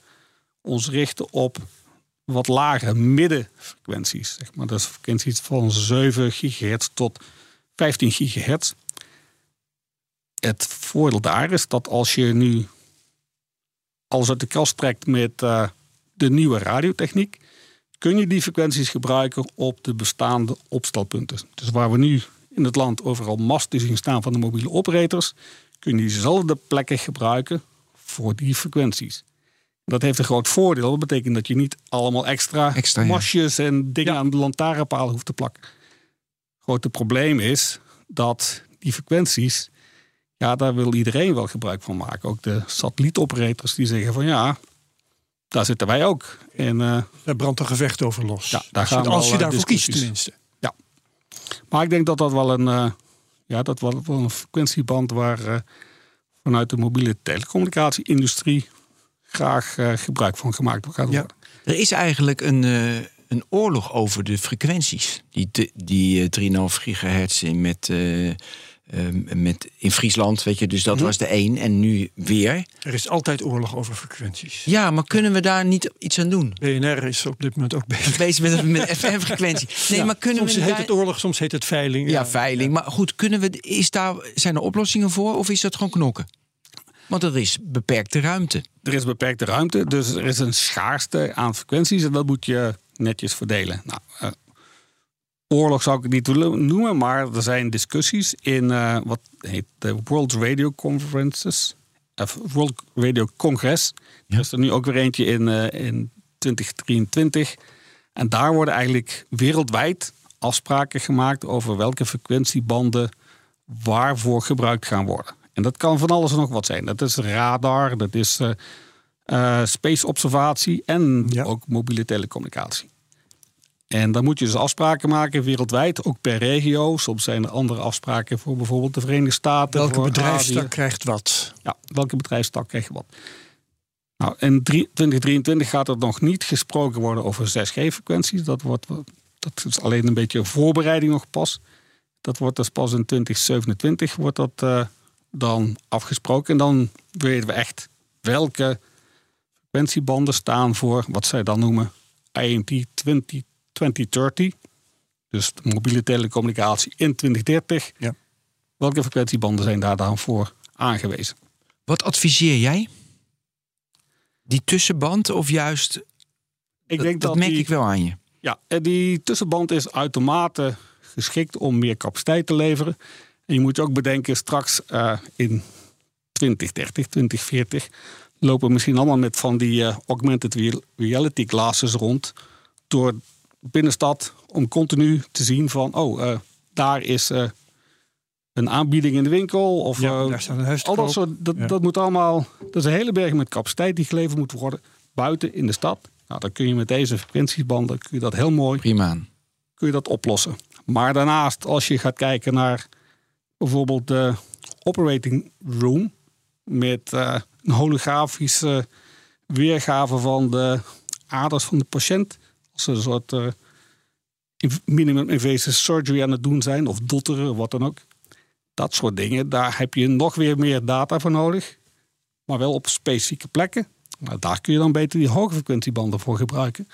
C: ons richten op wat lagere middenfrequenties? Zeg maar. Dat is frequenties van 7 gigahertz tot 15 gigahertz. Het voordeel daar is dat als je nu alles uit de kast trekt met eh, de nieuwe radiotechniek, kun je die frequenties gebruiken op de bestaande opstelpunten. Dus waar we nu in het land overal masten zien staan van de mobiele operators, kun je diezelfde plekken gebruiken voor die frequenties. Dat heeft een groot voordeel. Dat betekent dat je niet allemaal extra,
B: Extra, ja.
C: mastjes en dingen
A: Ja.
C: aan de lantaarnpalen hoeft te plakken. Het grote probleem is dat die frequenties, ja, daar wil iedereen wel gebruik van maken. Ook de satellietoperators die zeggen van ja, daar zitten wij ook. En eh,
A: Daar brandt een gevecht over los.
C: Ja, daar
A: als
C: gaan
A: je, als je
C: eh,
A: daarvoor kiest tenminste.
C: Maar ik denk dat dat wel een, eh, ja, dat wel, wel een frequentieband waar eh, vanuit de mobiele telecommunicatie-industrie graag eh, gebruik van gemaakt gaat
A: Ja.
C: worden.
B: Er is eigenlijk een, eh, een oorlog over de frequenties. Die, die eh, 3,5 gigahertz in met, eh, eh, met in Friesland, weet je, dus dat was de één. En nu weer.
A: Er is altijd oorlog over frequenties.
B: Ja, maar kunnen we daar niet iets aan doen?
A: BNR is op dit moment ook bezig.
B: Bezig met, met FM-frequentie. Nee,
A: Ja,
B: maar kunnen
A: soms
B: we
A: heet
B: daar-
A: het oorlog, soms heet het veiling.
B: Ja, veiling. Maar goed, kunnen we, is daar, zijn er oplossingen voor of is dat gewoon knokken? Want er is beperkte ruimte.
C: Er is beperkte ruimte, dus er is een schaarste aan frequenties en dat moet je netjes verdelen. Nou, uh, oorlog zou ik het niet willen noemen, maar er zijn discussies in uh, wat heet de World Radio Conferences, of World Radio Congress. Ja. Er is er nu ook weer eentje in, uh, in 2023. En daar worden eigenlijk wereldwijd afspraken gemaakt over welke frequentiebanden waarvoor gebruikt gaan worden. En dat kan van alles en nog wat zijn. Dat is radar, dat is uh, space observatie en ja. ook mobiele telecommunicatie. En dan moet je dus afspraken maken wereldwijd, ook per regio. Soms zijn er andere afspraken voor bijvoorbeeld de Verenigde Staten.
A: Welke bedrijfstak krijgt wat?
C: Ja, welke bedrijfstak krijgt wat? Nou, in 2023 gaat er nog niet gesproken worden over 6G-frequenties. Dat, wordt, dat is alleen een beetje voorbereiding nog pas. Dat wordt dus pas in 2027 wordt dat, uh, dan afgesproken. En dan weten we echt welke frequentiebanden staan voor wat zij dan noemen IMT 20, 2030. Dus de mobiele telecommunicatie in 2030.
A: Ja.
C: Welke frequentiebanden zijn daar dan voor aangewezen?
B: Wat adviseer jij? Die tussenband of juist. Ik denk dat, dat merk
C: die,
B: ik wel aan je.
C: Ja, die tussenband is uitermate geschikt om meer capaciteit te leveren. En je moet ook bedenken, straks uh, in 2030, 2040 lopen misschien allemaal met van die uh, augmented reality glasses rond door binnenstad om continu te zien van oh, uh, daar is een aanbieding in de winkel of
A: ja, daar staat een huis
C: al dat soort dat, ja. dat moet allemaal dat is een hele berg met capaciteit die geleverd moet worden buiten in de stad. Nou, dan kun je met deze frequentiebanden kun je dat heel mooi
B: prima
C: kun je dat oplossen. Maar daarnaast, als je gaat kijken naar bijvoorbeeld de operating room met uh, een holografische weergave van de aders van de patiënt, als een soort uh, minimum invasive surgery aan het doen zijn, of dotteren, wat dan ook. Dat soort dingen, daar heb je nog weer meer data voor nodig, maar wel op specifieke plekken. Nou, daar kun je dan beter die hoge frequentiebanden voor gebruiken.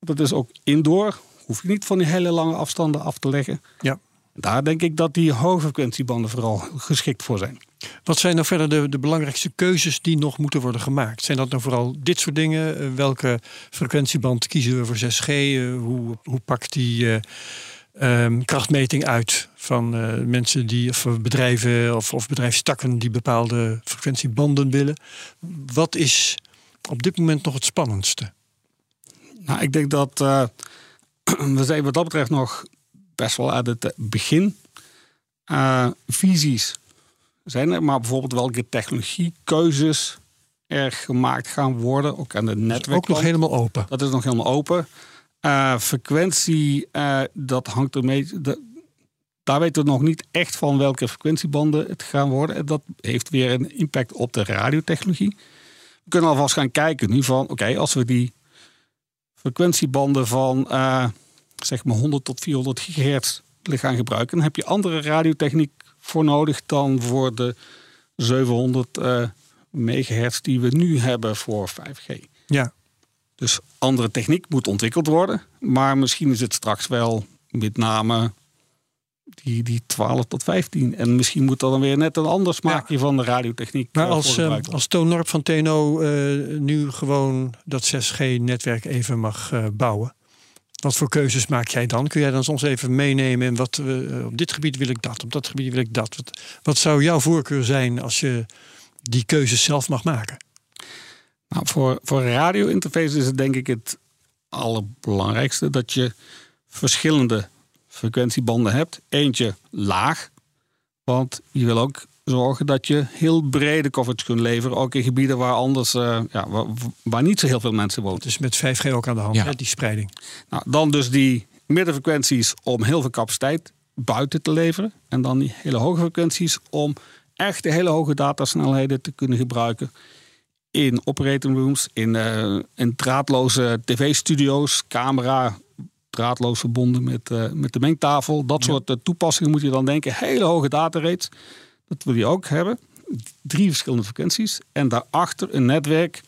C: Dat is ook indoor, hoef je niet van die hele lange afstanden af te leggen.
A: Ja.
C: Daar denk ik dat die hoogfrequentiebanden vooral geschikt voor zijn.
A: Wat zijn nou verder de, de, belangrijkste keuzes die nog moeten worden gemaakt? Zijn dat nou vooral dit soort dingen? Uh, welke frequentieband kiezen we voor 6G? Uh, hoe, hoe pakt die uh, um, krachtmeting uit van mensen die, of bedrijven of, of bedrijfstakken die bepaalde frequentiebanden willen? Wat is op dit moment nog het spannendste?
C: Nou, ik denk dat we zijn wat dat betreft nog best wel uit het begin. Uh, visies zijn er, maar bijvoorbeeld welke technologiekeuzes er gemaakt gaan worden, ook aan de netwerk.
A: Ook nog helemaal open.
C: Dat is nog helemaal open. Uh, frequentie, uh, dat hangt ermee. De, daar weten we nog niet echt van welke frequentiebanden het gaan worden. Dat heeft weer een impact op de radiotechnologie. We kunnen alvast gaan kijken nu van, oké, als we die frequentiebanden van zeg maar 100 tot 400 gigahertz gaan gebruiken, dan heb je andere radiotechniek voor nodig dan voor de 700 uh, megahertz die we nu hebben voor 5G.
A: Ja.
C: Dus andere techniek moet ontwikkeld worden, maar misschien is het straks wel met name die, die 12 tot 15. En misschien moet er dan weer net een ander smaakje ja. van de radiotechniek.
A: Maar als, uh, als Toon Norp van TNO uh, nu gewoon dat 6G-netwerk even mag uh, bouwen. Wat voor keuzes maak jij dan? Kun jij dan soms even meenemen wat uh, op dit gebied wil ik dat, op dat gebied wil ik dat. Wat, wat zou jouw voorkeur zijn als je die keuzes zelf mag maken?
C: Nou, voor, voor radio-interface is het denk ik het allerbelangrijkste dat je verschillende frequentiebanden hebt. Eentje laag, want je wil ook zorgen dat je heel brede coverage kunt leveren. Ook in gebieden waar anders, uh, ja, waar, waar, niet zo heel veel mensen wonen.
A: Dus met 5G ook aan de hand, ja. hè, die spreiding.
C: Nou, dan dus die middenfrequenties om heel veel capaciteit buiten te leveren. En dan die hele hoge frequenties om echt de hele hoge datasnelheden te kunnen gebruiken. In operating rooms, in, uh, in draadloze tv-studio's, camera, draadloos verbonden met, uh, met de mengtafel. Dat ja. soort toepassingen moet je dan denken. Hele hoge datarates. Dat wil je ook hebben. Drie verschillende frequenties. En daarachter een netwerk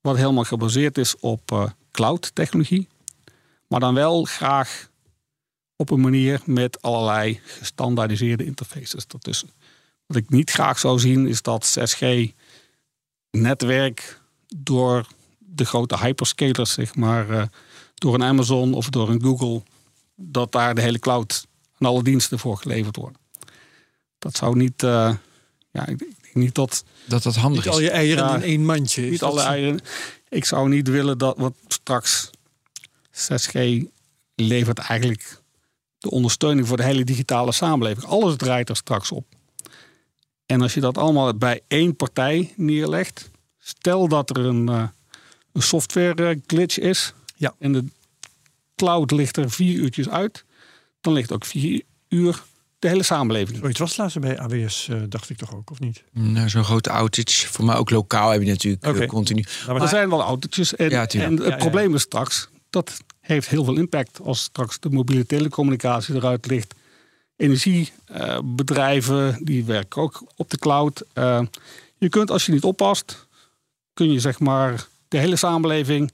C: wat helemaal gebaseerd is op uh, cloud technologie. Maar dan wel graag op een manier met allerlei gestandaardiseerde interfaces ertussen. Wat ik niet graag zou zien is dat 6G netwerk door de grote hyperscalers, zeg maar, eh, door een Amazon of door een Google, dat daar de hele cloud en alle diensten voor geleverd worden. Dat zou niet, eh, ja, ik denk niet dat
B: Dat dat handig
A: Niet al
B: is.
A: je eieren
C: Ja.
A: in één mandje. Is
C: niet alle
A: zo?
C: eieren. Ik zou niet willen dat, want straks 6G levert eigenlijk de ondersteuning voor de hele digitale samenleving. Alles draait er straks op. En als je dat allemaal bij één partij neerlegt, stel dat er een, eh, een software eh, glitch is
A: Ja.
C: en de cloud ligt er vier uurtjes uit, dan ligt ook vier uur de hele samenleving.
A: Zoiets was het laatst bij AWS, eh, dacht ik toch ook, of niet?
B: Nou, Zo'n grote outage. Voor mij ook lokaal heb je natuurlijk eh, continu.
A: Nou,
C: er zijn wel autootjes. En,
B: Ja,
C: en het
A: Ja, ja.
C: probleem is straks, dat heeft heel veel impact als straks de mobiele telecommunicatie eruit ligt. Energiebedrijven, die werken ook op de cloud. Eh, je kunt, als je niet oppast, kun je zeg maar de hele samenleving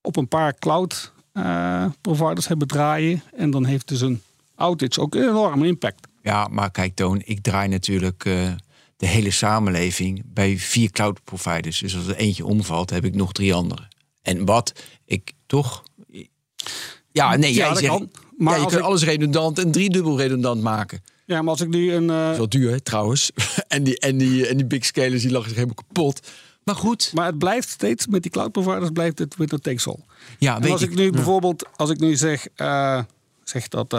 C: op een paar cloud eh, providers hebben draaien. En dan heeft dus een outage ook een enorme impact.
B: Ja, maar kijk Toon, ik draai natuurlijk eh, de hele samenleving bij vier cloud providers. Dus als er eentje omvalt, heb ik nog drie andere. En wat ik toch... Ja, nee, jij
C: dat
B: zegt...
C: kan. Maar
B: ja, je kunt
C: ik-
B: alles redundant en driedubbel redundant maken.
C: Ja, maar als ik nu een... eh,
B: Dat is wel duur, hè, trouwens. en, die, en, die, en die big scalers die lachen zich helemaal kapot. Maar goed,
C: maar het blijft steeds, met die cloud providers blijft het winner takes all.
B: ja,
C: En
B: weet
C: als ik,
B: ik.
C: nu bijvoorbeeld, als ik nu zeg, eh, zeg dat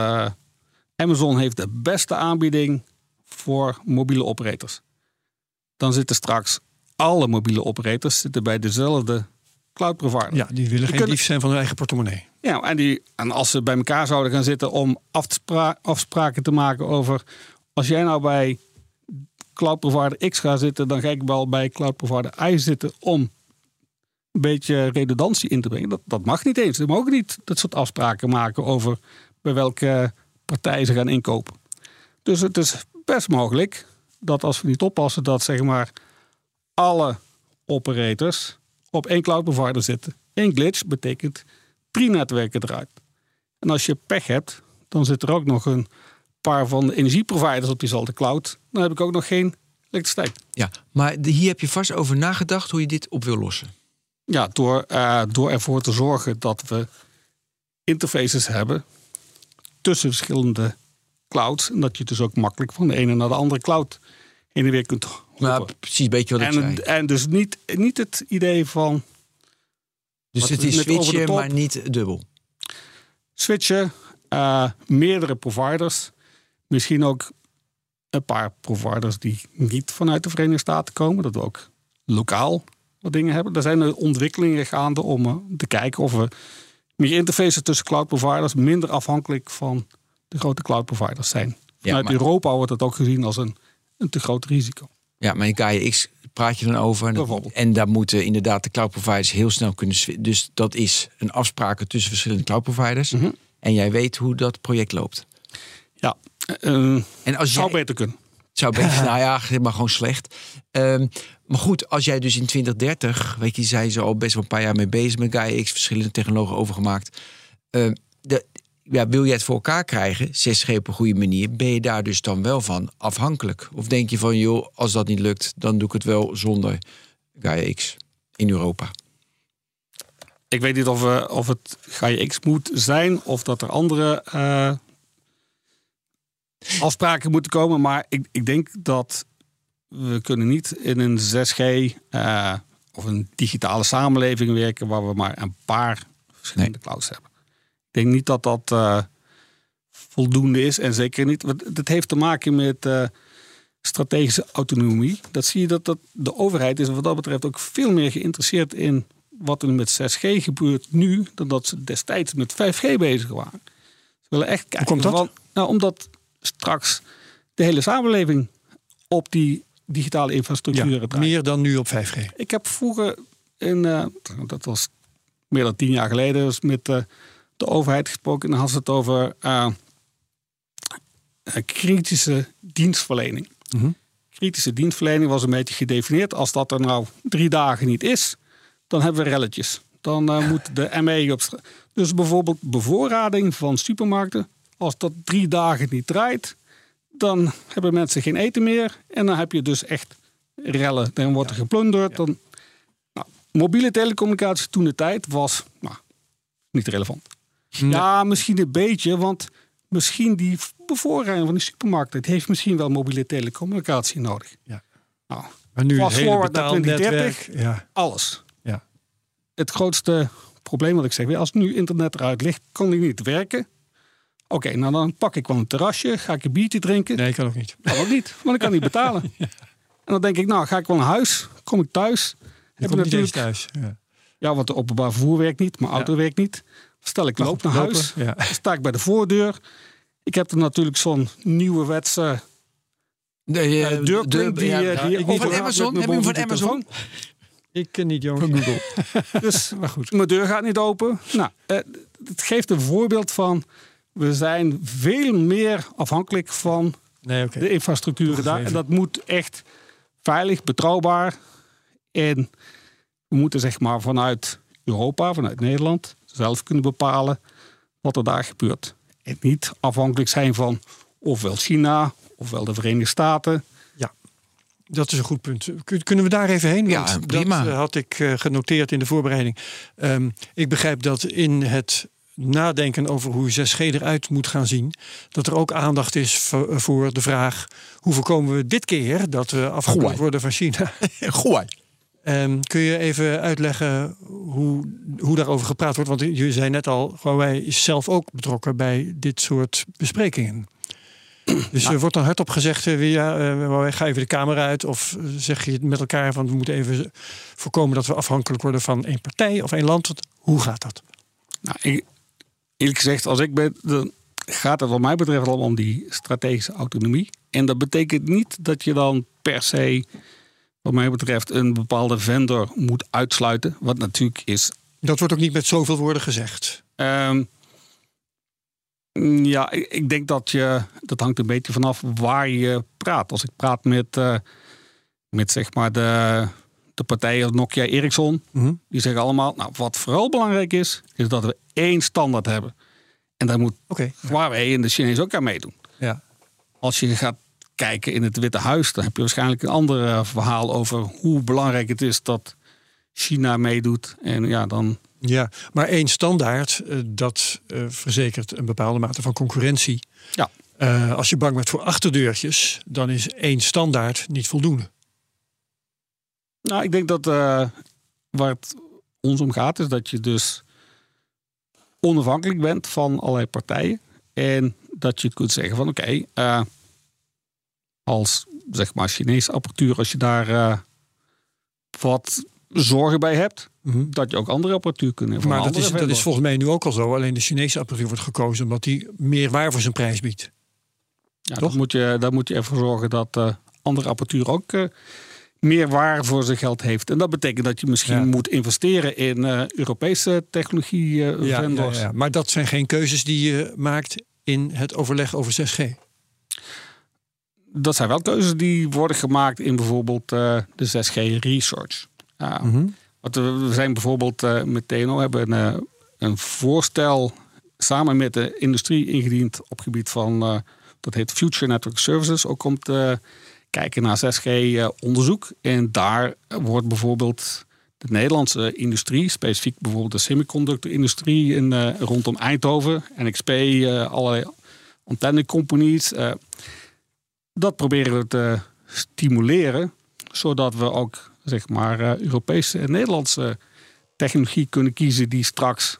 C: Amazon heeft de beste aanbieding voor mobiele operators. Dan zitten straks alle mobiele operators zitten bij dezelfde cloud provider.
A: Ja, die willen geen
C: kunnen-
A: dief zijn van hun eigen portemonnee.
C: Ja, en, die, en als ze bij elkaar zouden gaan zitten om afspra- afspraken te maken over... als jij nou bij cloud provider X gaat zitten... dan ga ik wel bij cloud provider Y zitten om een beetje redundantie in te brengen. Dat, dat mag niet eens. Ze mogen niet dat soort afspraken maken over bij welke partij ze gaan inkopen. Dus het is best mogelijk dat als we niet oppassen... dat zeg maar alle operators op één cloud provider zitten. Eén glitch betekent drie netwerken eruit. En als je pech hebt, dan zit er ook nog een paar van de energieproviders op diezelfde cloud. Dan heb ik ook nog geen elektriciteit.
B: Ja, maar hier heb je vast over nagedacht hoe je dit op wil lossen.
C: Ja, door, eh, door ervoor te zorgen dat we interfaces hebben tussen verschillende clouds. En dat je dus ook makkelijk van de ene naar de andere cloud heen en weer kunt
B: Maar
C: hoppen.
B: precies beetje wat ik zei.
C: En, en dus niet, niet het idee van
B: Dus het is switchen, maar niet dubbel.
C: switchen, eh, meerdere providers. Misschien ook een paar providers die niet vanuit de Verenigde Staten komen. Dat we ook lokaal wat dingen hebben. Er zijn ontwikkelingen gaande om eh, te kijken of we meer interfaces tussen cloud providers minder afhankelijk van de grote cloud providers zijn. Vanuit
B: maar-
C: Europa wordt het ook gezien als een, een te groot risico.
B: Ja, maar in Gaia X praat je dan over. En, dat- en daar moeten inderdaad de cloud providers heel snel kunnen Dus dat is een afspraak tussen verschillende cloud providers.
C: Mhm.
B: En jij weet hoe dat project loopt.
C: Ja, eh,
B: En als
C: zou
B: jij,
C: beter kunnen.
B: Zou beter, nou ja, maar gewoon slecht. Ehm, maar goed, als jij dus in 2030, weet je, zijn ze al best wel een paar jaar mee bezig met Gaia X, verschillende technologen overgemaakt. Ehm, de, ja, wil je het voor elkaar krijgen, 6G op een goede manier, ben je daar dus dan wel van afhankelijk? Of denk je van, joh, als dat niet lukt, dan doe ik het wel zonder Gaia X in Europa?
C: Ik weet niet of, we, of het Gaia X moet zijn of dat er andere eh, afspraken moeten komen. Maar ik, ik denk dat we kunnen niet in een 6G eh, of een digitale samenleving werken waar we maar een paar verschillende clouds hebben. Ik denk niet dat dat eh, voldoende is en zeker niet. Want het heeft te maken met eh, strategische autonomie. Dat zie je dat, dat de overheid is wat dat betreft ook veel meer geïnteresseerd in wat er met 6G gebeurt nu, dan dat ze destijds met 5G bezig waren. Ze willen echt kijken.
A: komt dat?
C: van- nou, omdat straks de hele samenleving op die digitale infrastructuur
A: Ja, meer dan nu op 5G.
C: Ik heb vroeger, in, eh, dat was meer dan tien jaar geleden, dus met eh, de overheid gesproken. En dan had ze het over eh, kritische dienstverlening.
A: Mhm.
C: Kritische dienstverlening was een beetje gedefinieerd. Als dat er nou drie dagen niet is, dan hebben we relletjes. Dan moet de ME op straat. Dus bijvoorbeeld bevoorrading van supermarkten. Als dat drie dagen niet draait, dan hebben mensen geen eten meer. En dan heb je dus echt rellen. Dan wordt er geplunderd. Dan, nou, mobiele telecommunicatie toen de tijd was nou, niet relevant. Ja, misschien een beetje, want misschien die bevoorrading van die supermarkt het heeft misschien wel mobiele telecommunicatie nodig.
A: Ja.
C: Nou,
A: Maar nu het
C: Fast
A: hele
C: forward naar
A: betaalnetwerk.
C: 2030.
A: Ja,
C: alles.
A: ja.
C: Het grootste probleem wat ik zeg, als nu internet eruit ligt, kan die niet werken. Oké, nou dan pak ik wel een terrasje, ga ik een biertje drinken.
A: Nee, kan ook niet.
C: Kan ook niet, want ik kan niet betalen. En dan denk ik, nou ga ik wel naar huis, kom ik thuis.
A: Je
C: Heb
A: komt
C: ik natuurlijk,
A: thuis. Ja.
C: ja, want de openbaar vervoer werkt niet, mijn auto werkt niet. Stel ik loop naar
A: Lopen,
C: huis,
A: Ja.
C: dan sta ik bij de voordeur. Ik heb er natuurlijk zo'n nieuwe wetse
B: De, eh,
C: uh, deurklink die,
B: ja,
C: eh, die
B: ik niet van Amazon. Heb je hem van Amazon?
A: Ik ken niet, jongens.
B: Van Google.
C: Dus
A: Maar goed.
C: mijn deur gaat niet open. Nou, eh, het geeft een voorbeeld van... we zijn veel meer afhankelijk van
A: Nee,
C: de infrastructuren daar. En dat moet echt veilig, betrouwbaar. En we moeten zeg maar vanuit Europa, vanuit Nederland... zelf kunnen bepalen wat er daar gebeurt. En niet afhankelijk zijn van ofwel China... ofwel de Verenigde Staten...
A: Dat is een goed punt. Kun- Kunnen we daar even heen?
B: Ja, prima.
A: Dat eh, had ik eh, genoteerd in de voorbereiding. Ehm, ik begrijp dat in het nadenken over hoe 6G eruit moet gaan zien, dat er ook aandacht is voor, voor de vraag: hoe voorkomen we dit keer dat we afhankelijk worden van China?
B: Gooi.
A: Ehm, kun je even uitleggen hoe, hoe daarover gepraat wordt? Want je zei net al, Huawei is zelf ook betrokken bij dit soort besprekingen. Dus er wordt dan hardop gezegd, eh, ja, eh, Huawei, ga even de kamer uit. Of eh, zeg je het met elkaar van, we moeten even voorkomen dat we afhankelijk worden van één partij of één land. Hoe gaat dat?
C: Nou, ik, eerlijk gezegd, als ik ben, dan gaat het wat mij betreft allemaal om die strategische autonomie. En dat betekent niet dat je dan per se, wat mij betreft, een bepaalde vendor moet uitsluiten. Wat natuurlijk is.
A: Dat wordt ook niet met zoveel woorden gezegd.
C: ehm, ja, ik, ik denk dat je, dat hangt een beetje vanaf waar je praat. Als ik praat met, eh, met zeg maar de, de partijen Nokia, Ericsson,
A: Mhm.
C: die zeggen allemaal, nou, wat vooral belangrijk is, is dat we één standaard hebben. En daar moet
A: Oké,
C: Huawei en de Chinezen ook aan meedoen.
A: ja.
C: Als je gaat kijken in het Witte Huis, dan heb je waarschijnlijk een ander eh, verhaal over hoe belangrijk het is dat China meedoet. En ja, dan.
A: Ja, maar één standaard, eh, dat eh, verzekert een bepaalde mate van concurrentie.
C: Ja.
A: Als je bang bent voor achterdeurtjes, dan is één standaard niet voldoende.
C: Nou, ik denk dat eh, waar het ons om gaat, is dat je dus onafhankelijk bent van allerlei partijen. En dat je kunt zeggen van oké, eh, als zeg maar Chinese apparatuur, als je daar eh, wat zorgen bij hebt, dat je ook andere apparatuur kunt hebben.
A: Maar dat is, dat is volgens mij nu ook al zo. Alleen de Chinese apparatuur wordt gekozen omdat die meer waar voor zijn prijs biedt.
C: Ja,
A: Toch?
C: Dan moet je, dan moet je ervoor zorgen dat eh, andere apparatuur ook meer waarde voor zijn geld heeft. En dat betekent dat je misschien
A: Ja.
C: moet investeren in eh, Europese technologie eh,
A: Ja, ja, ja. Maar dat zijn geen keuzes die je maakt in het overleg over 6G.
C: Dat zijn wel keuzes die worden gemaakt in bijvoorbeeld eh, de 6G research. Ja,
A: Mhm.
C: want we zijn bijvoorbeeld met TNO hebben een, een voorstel samen met de industrie ingediend op gebied van dat heet Future Network Services. Ook om te kijken naar 6G eh, onderzoek. En daar wordt bijvoorbeeld de Nederlandse industrie, specifiek bijvoorbeeld de semiconductor-industrie in, eh, rondom Eindhoven, NXP, eh allerlei antennecompanies. eh dat proberen we te stimuleren, zodat we ook zeg maar eh, Europese en Nederlandse technologie kunnen kiezen die straks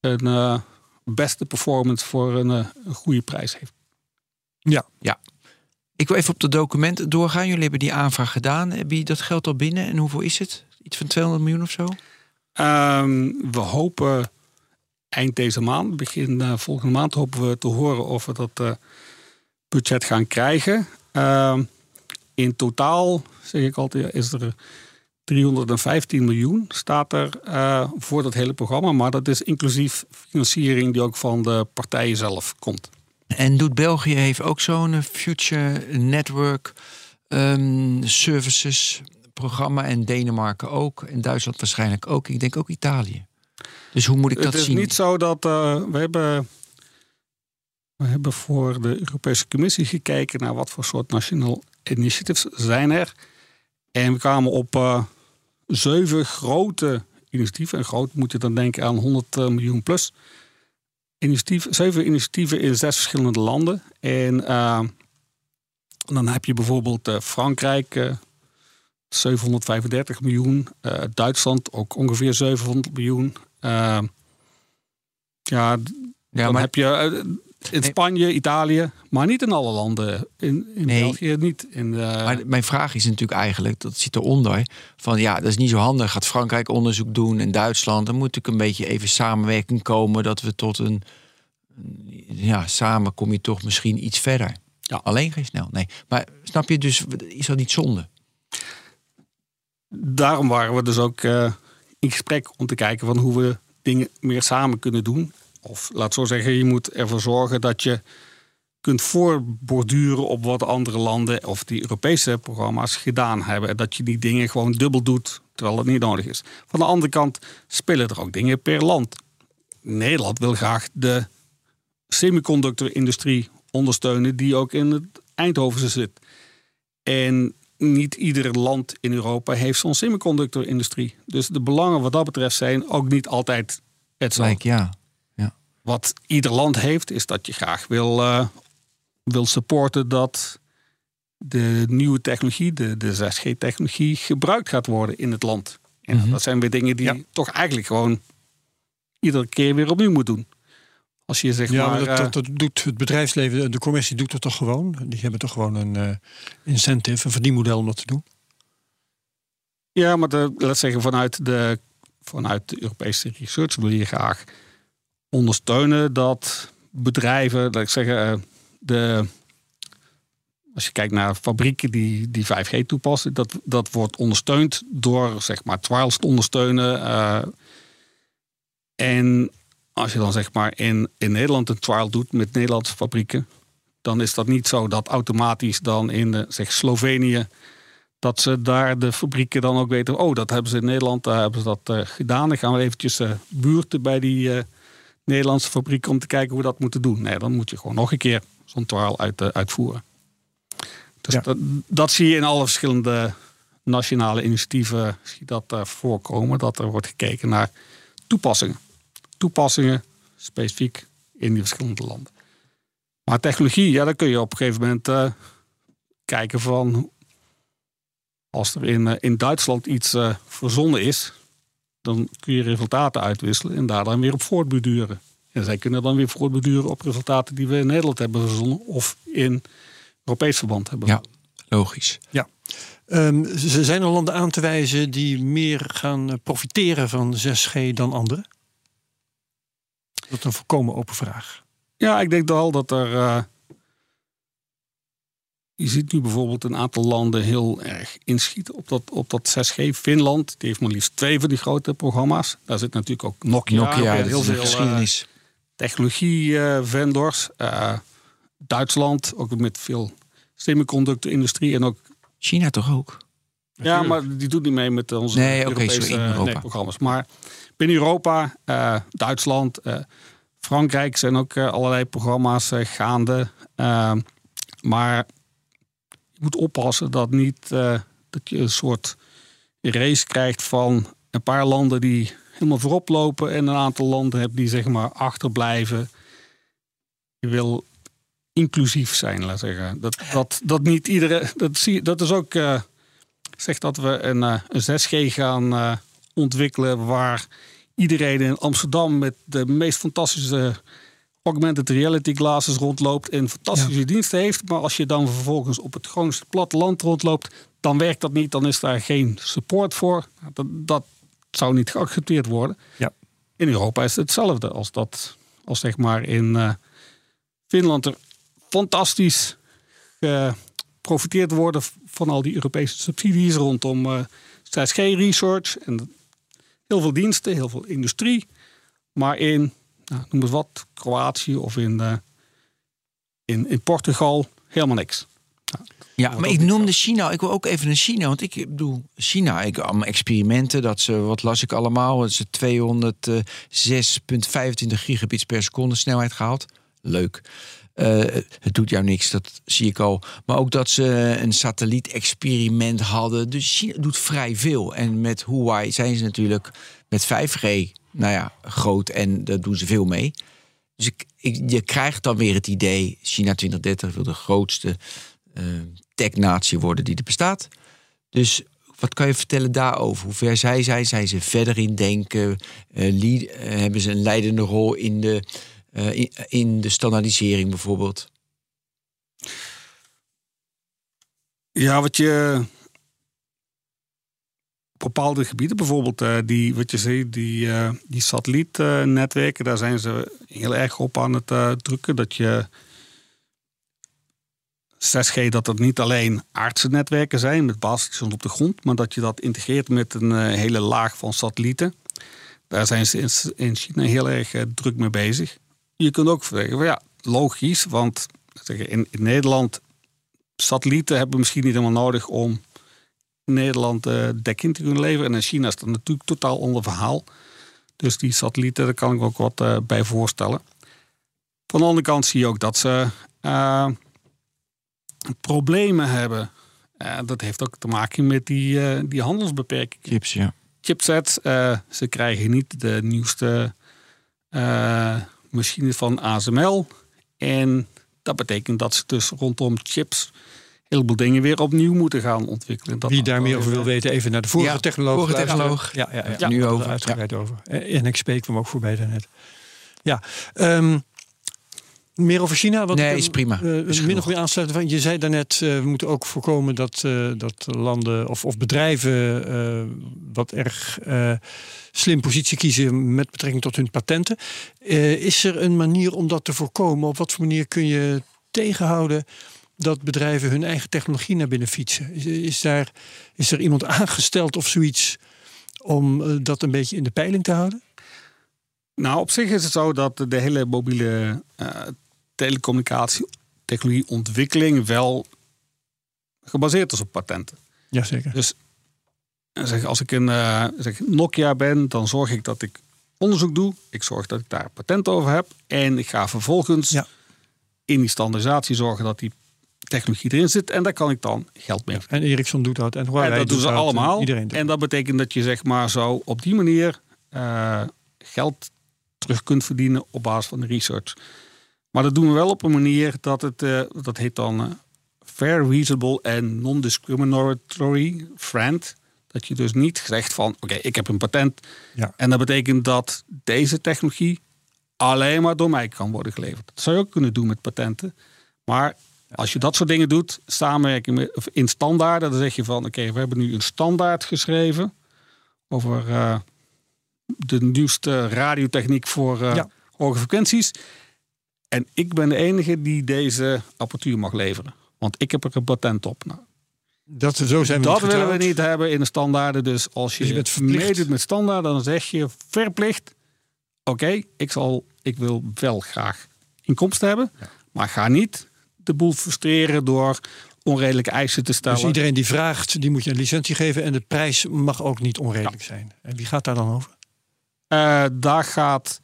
C: een beste performance voor een, eh, een goede prijs heeft.
B: Ik wil even op de documenten doorgaan. Jullie hebben die aanvraag gedaan. Heb je dat geld al binnen? En hoeveel is het? Iets van 200 miljoen of zo?
C: Ehm, we hopen eind deze maand, begin eh, volgende maand, hopen we te horen of we dat eh, budget gaan krijgen. Ehm, in totaal, zeg ik altijd, is er 315 miljoen staat er eh, voor dat hele programma. Maar dat is inclusief financiering die ook van de partijen zelf komt.
B: En doet België heeft ook zo'n eh, Future Network ehm, Services programma. En Denemarken ook. En Duitsland waarschijnlijk ook. Ik denk ook Italië. Dus hoe moet ik dat
C: het is
B: zien?
C: niet zo dat eh, we hebben. We hebben voor de Europese Commissie gekeken naar wat voor soort national initiatives zijn er. En we kwamen op uh, zeven grote initiatieven. En groot moet je dan denken aan 100 miljoen plus. Initiatief, zeven initiatieven in zes verschillende landen. En dan heb je bijvoorbeeld Frankrijk, 735 miljoen. Duitsland ook ongeveer 700 miljoen. ja, ja, dan maar... heb je in Spanje, Italië, maar niet in alle landen. In, in nee. België niet. In,
B: Maar mijn vraag is natuurlijk eigenlijk, dat zit eronder, van ja, dat is niet zo handig. Gaat Frankrijk onderzoek doen en Duitsland, dan moet ik een beetje even samenwerking komen dat we tot een, ja, samen kom je toch misschien iets verder. Ja. Alleen geen snel, nee. Maar snap je dus, is dat niet zonde?
C: Daarom waren we dus ook uh, in gesprek om te kijken van hoe we dingen meer samen kunnen doen. Of laat zo zeggen, je moet ervoor zorgen dat je kunt voorborduren op wat andere landen of die Europese programma's gedaan hebben. En dat je die dingen gewoon dubbel doet terwijl het niet nodig is. Van de andere kant spelen er ook dingen per land. Nederland wil graag de semiconductorindustrie ondersteunen die ook in het Eindhovense zit. En niet ieder land in Europa heeft zo'n semiconductorindustrie. Dus de belangen wat dat betreft zijn ook niet altijd hetzelfde.
B: ja
C: wat ieder land heeft, is dat je graag wil, uh, wil supporten dat de nieuwe technologie, de, de 6G-technologie, gebruikt gaat worden in het land. En mhm. dat zijn weer dingen die je toch eigenlijk gewoon iedere keer weer opnieuw moet doen. Als je zeg
A: ja,
C: maar,
A: dat, dat, dat, doet het bedrijfsleven, de commissie doet het toch gewoon. Die hebben toch gewoon een uh, incentive, een verdienmodel om dat te doen.
C: Ja, maar de, laat zeggen vanuit de, vanuit de Europese research wil je graag ondersteunen dat bedrijven, dat ik zeggen, eh, de, als je kijkt naar fabrieken die, die 5G toepassen, dat, dat wordt ondersteund door zeg maar trials te ondersteunen. Uh, en als je dan zeg maar in, in Nederland een trial doet met Nederlandse fabrieken, dan is dat niet zo dat automatisch dan in de, zeg Slovenië dat ze daar de fabrieken dan ook weten, oh dat hebben ze in Nederland, daar hebben ze dat gedaan. Dan gaan we eventjes buurten bij die Nederlandse fabriek om te kijken hoe we dat moeten doen. Nee, dan moet je gewoon nog een keer zo'n trial uit, uh, uitvoeren. Dus dat, dat, zie je in alle verschillende nationale initiatieven zie dat uh, voorkomen. Dat er wordt gekeken naar toepassingen. Toepassingen specifiek in die verschillende landen. Maar technologie, ja, dan kun je op een gegeven moment uh, kijken van... Als er in, in Duitsland iets verzonnen is, dan kun je resultaten uitwisselen en daar dan weer op voortborduren. En zij kunnen dan weer voortborduren op resultaten die we in Nederland hebben verzonnen of in Europees verband hebben.
B: Ja, logisch.
A: Ja. Um, ze zijn er landen aan te wijzen die meer gaan eh, profiteren van 6G dan anderen? Dat is een volkomen open vraag.
C: Ja, ik denk wel dat er uh, je ziet nu bijvoorbeeld een aantal landen heel erg inschieten op dat, op dat 6G. Finland, die heeft maar liefst twee van die grote programma's. Daar zit natuurlijk ook Nokia,
B: Nokia heel veel geschiedenis.
C: Uh, technologie-vendors. Uh, Duitsland, ook met veel semiconductor-industrie en ook...
B: China toch ook?
C: Ja, maar die doet niet mee met onze
B: nee,
C: Europese
B: okay,
C: nee, programma's. Maar binnen Europa, uh, Duitsland, Frankrijk zijn ook allerlei programma's gaande. maar moet oppassen dat niet uh, dat je een soort race krijgt van een paar landen die helemaal voorop lopen en een aantal landen hebt die zeg maar achterblijven. Je wil inclusief zijn, laat zeggen. Dat, dat, dat niet iedereen. Dat, zie, dat is ook. Uh, zegt dat we een, uh, een 6G gaan ontwikkelen. waar iedereen in Amsterdam met de meest fantastische augmented reality glasses rondloopt en fantastische diensten heeft. Maar als je dan vervolgens op het grootste platteland rondloopt, dan werkt dat niet. Dan is daar geen support voor. Dat, dat zou niet geaccepteerd worden.
A: Ja.
C: In Europa is het hetzelfde als dat, als zeg maar in uh, Finland er fantastisch geprofiteerd worden van al die Europese subsidies rondom uh, 6G research en heel veel diensten, heel veel industrie. Maar in nou, noem eens wat, Kroatië of in, uh, in, in Portugal, helemaal niks.
B: Nou, ja, maar ik noemde China. Ik wil ook even naar China. Want ik bedoel, China, ik allemaal experimenten. Dat ze, wat las ik allemaal? Dat ze 206,25 gigabits per seconde snelheid gehaald. Leuk. Eh, het doet jou niks, dat zie ik al. Maar ook dat ze een satelliet-experiment hadden. Dus China doet vrij veel. En met Huawei zijn ze natuurlijk met 5G, nou ja, groot en daar doen ze veel mee. Dus ik, je krijgt dan weer het idee, China 2030 wil de grootste uh, technatie worden die er bestaat. Dus wat kan je vertellen daarover? Hoe ver zij zijn? Zijn ze verder in denken? Lead, uh, hebben ze een leidende rol in de, in, de standaardisering bijvoorbeeld?
C: Ja, wat je bepaalde gebieden, bijvoorbeeld die, wat je ziet, die, die satellietnetwerken, daar zijn ze heel erg op aan het drukken. Dat je 6G dat het niet alleen aardse netwerken zijn met basisstations op de grond, maar dat je dat integreert met een hele laag van satellieten. Daar zijn ze in China heel erg druk mee bezig. Je kunt ook zeggen, ja, logisch, want in, in Nederland satellieten hebben misschien niet helemaal nodig om Nederland uh, dekking te kunnen leveren. En in China is dat natuurlijk totaal ander verhaal. Dus die satellieten, daar kan ik ook wat bij voorstellen. Van de andere kant zie je ook dat ze problemen hebben. Uh, dat heeft ook te maken met die, uh, die handelsbeperkingen.
B: Chips, ja.
C: Chipsets, uh, ze krijgen niet de nieuwste machines van ASML. En dat betekent dat ze dus rondom chips heleboel dingen weer opnieuw moeten gaan ontwikkelen. Dat
A: Wie daar meer over wil weten, even naar de vorige
B: ja,
A: technoloog.
B: Vorige technoloog.
A: Ja, ja, ja,
B: ja. nu over.
A: Uitgebreid over. En ik spreek hem ook voorbij daarnet. Ja, um, meer over China? Wat
B: nee,
A: ik,
B: is prima.
A: Uh,
B: is
A: min of meer aansluiten van. Je zei daarnet, uh, we moeten ook voorkomen dat, uh, dat landen of, of bedrijven wat erg slim positie kiezen met betrekking tot hun patenten. is er een manier om dat te voorkomen? Op wat voor manier kun je tegenhouden dat bedrijven hun eigen technologie naar binnen fietsen? Is, is daar, is er iemand aangesteld of zoiets om dat een beetje in de peiling te houden?
C: Nou, op zich is het zo dat de hele mobiele uh, telecommunicatie, technologieontwikkeling wel gebaseerd is op patenten.
A: Jazeker.
C: Dus zeg, als ik een uh, zeg, Nokia ben, dan zorg ik dat ik onderzoek doe. Ik zorg dat ik daar patent over heb. En ik ga vervolgens ja. in die standaardisatie zorgen dat die technologie erin zit. En daar kan ik dan geld mee.
A: En Ericsson doet dat. En,
C: en dat doen ze allemaal.
A: Iedereen doet
C: en dat betekent dat je zeg maar zo op die manier uh, geld terug kunt verdienen op basis van de research. Maar dat doen we wel op een manier dat het, uh, dat heet dan uh, fair, reasonable en non-discriminatory friend. Dat je dus niet zegt van, oké, okay, ik heb een patent.
A: Ja.
C: En dat betekent dat deze technologie alleen maar door mij kan worden geleverd. Dat zou je ook kunnen doen met patenten. Maar als je dat soort dingen doet, samenwerking met, of in standaarden, dan zeg je van, oké, okay, we hebben nu een standaard geschreven over uh, de nieuwste radiotechniek voor uh, ja. hoge frequenties. En ik ben de enige die deze apparatuur mag leveren. Want ik heb er een patent op. Nou,
A: dat, zo zijn we
C: dat willen we niet hebben in de standaarden. Dus als je,
A: dus je
C: meedoet met standaarden, dan zeg je verplicht. Oké, okay, ik, zal, ik wil wel graag inkomsten hebben. Ja. Maar ga niet de boel frustreren door onredelijke eisen te stellen.
A: Dus iedereen die vraagt, die moet je een licentie geven. En de prijs mag ook niet onredelijk ja. zijn. En wie gaat daar dan over?
C: Uh, daar gaat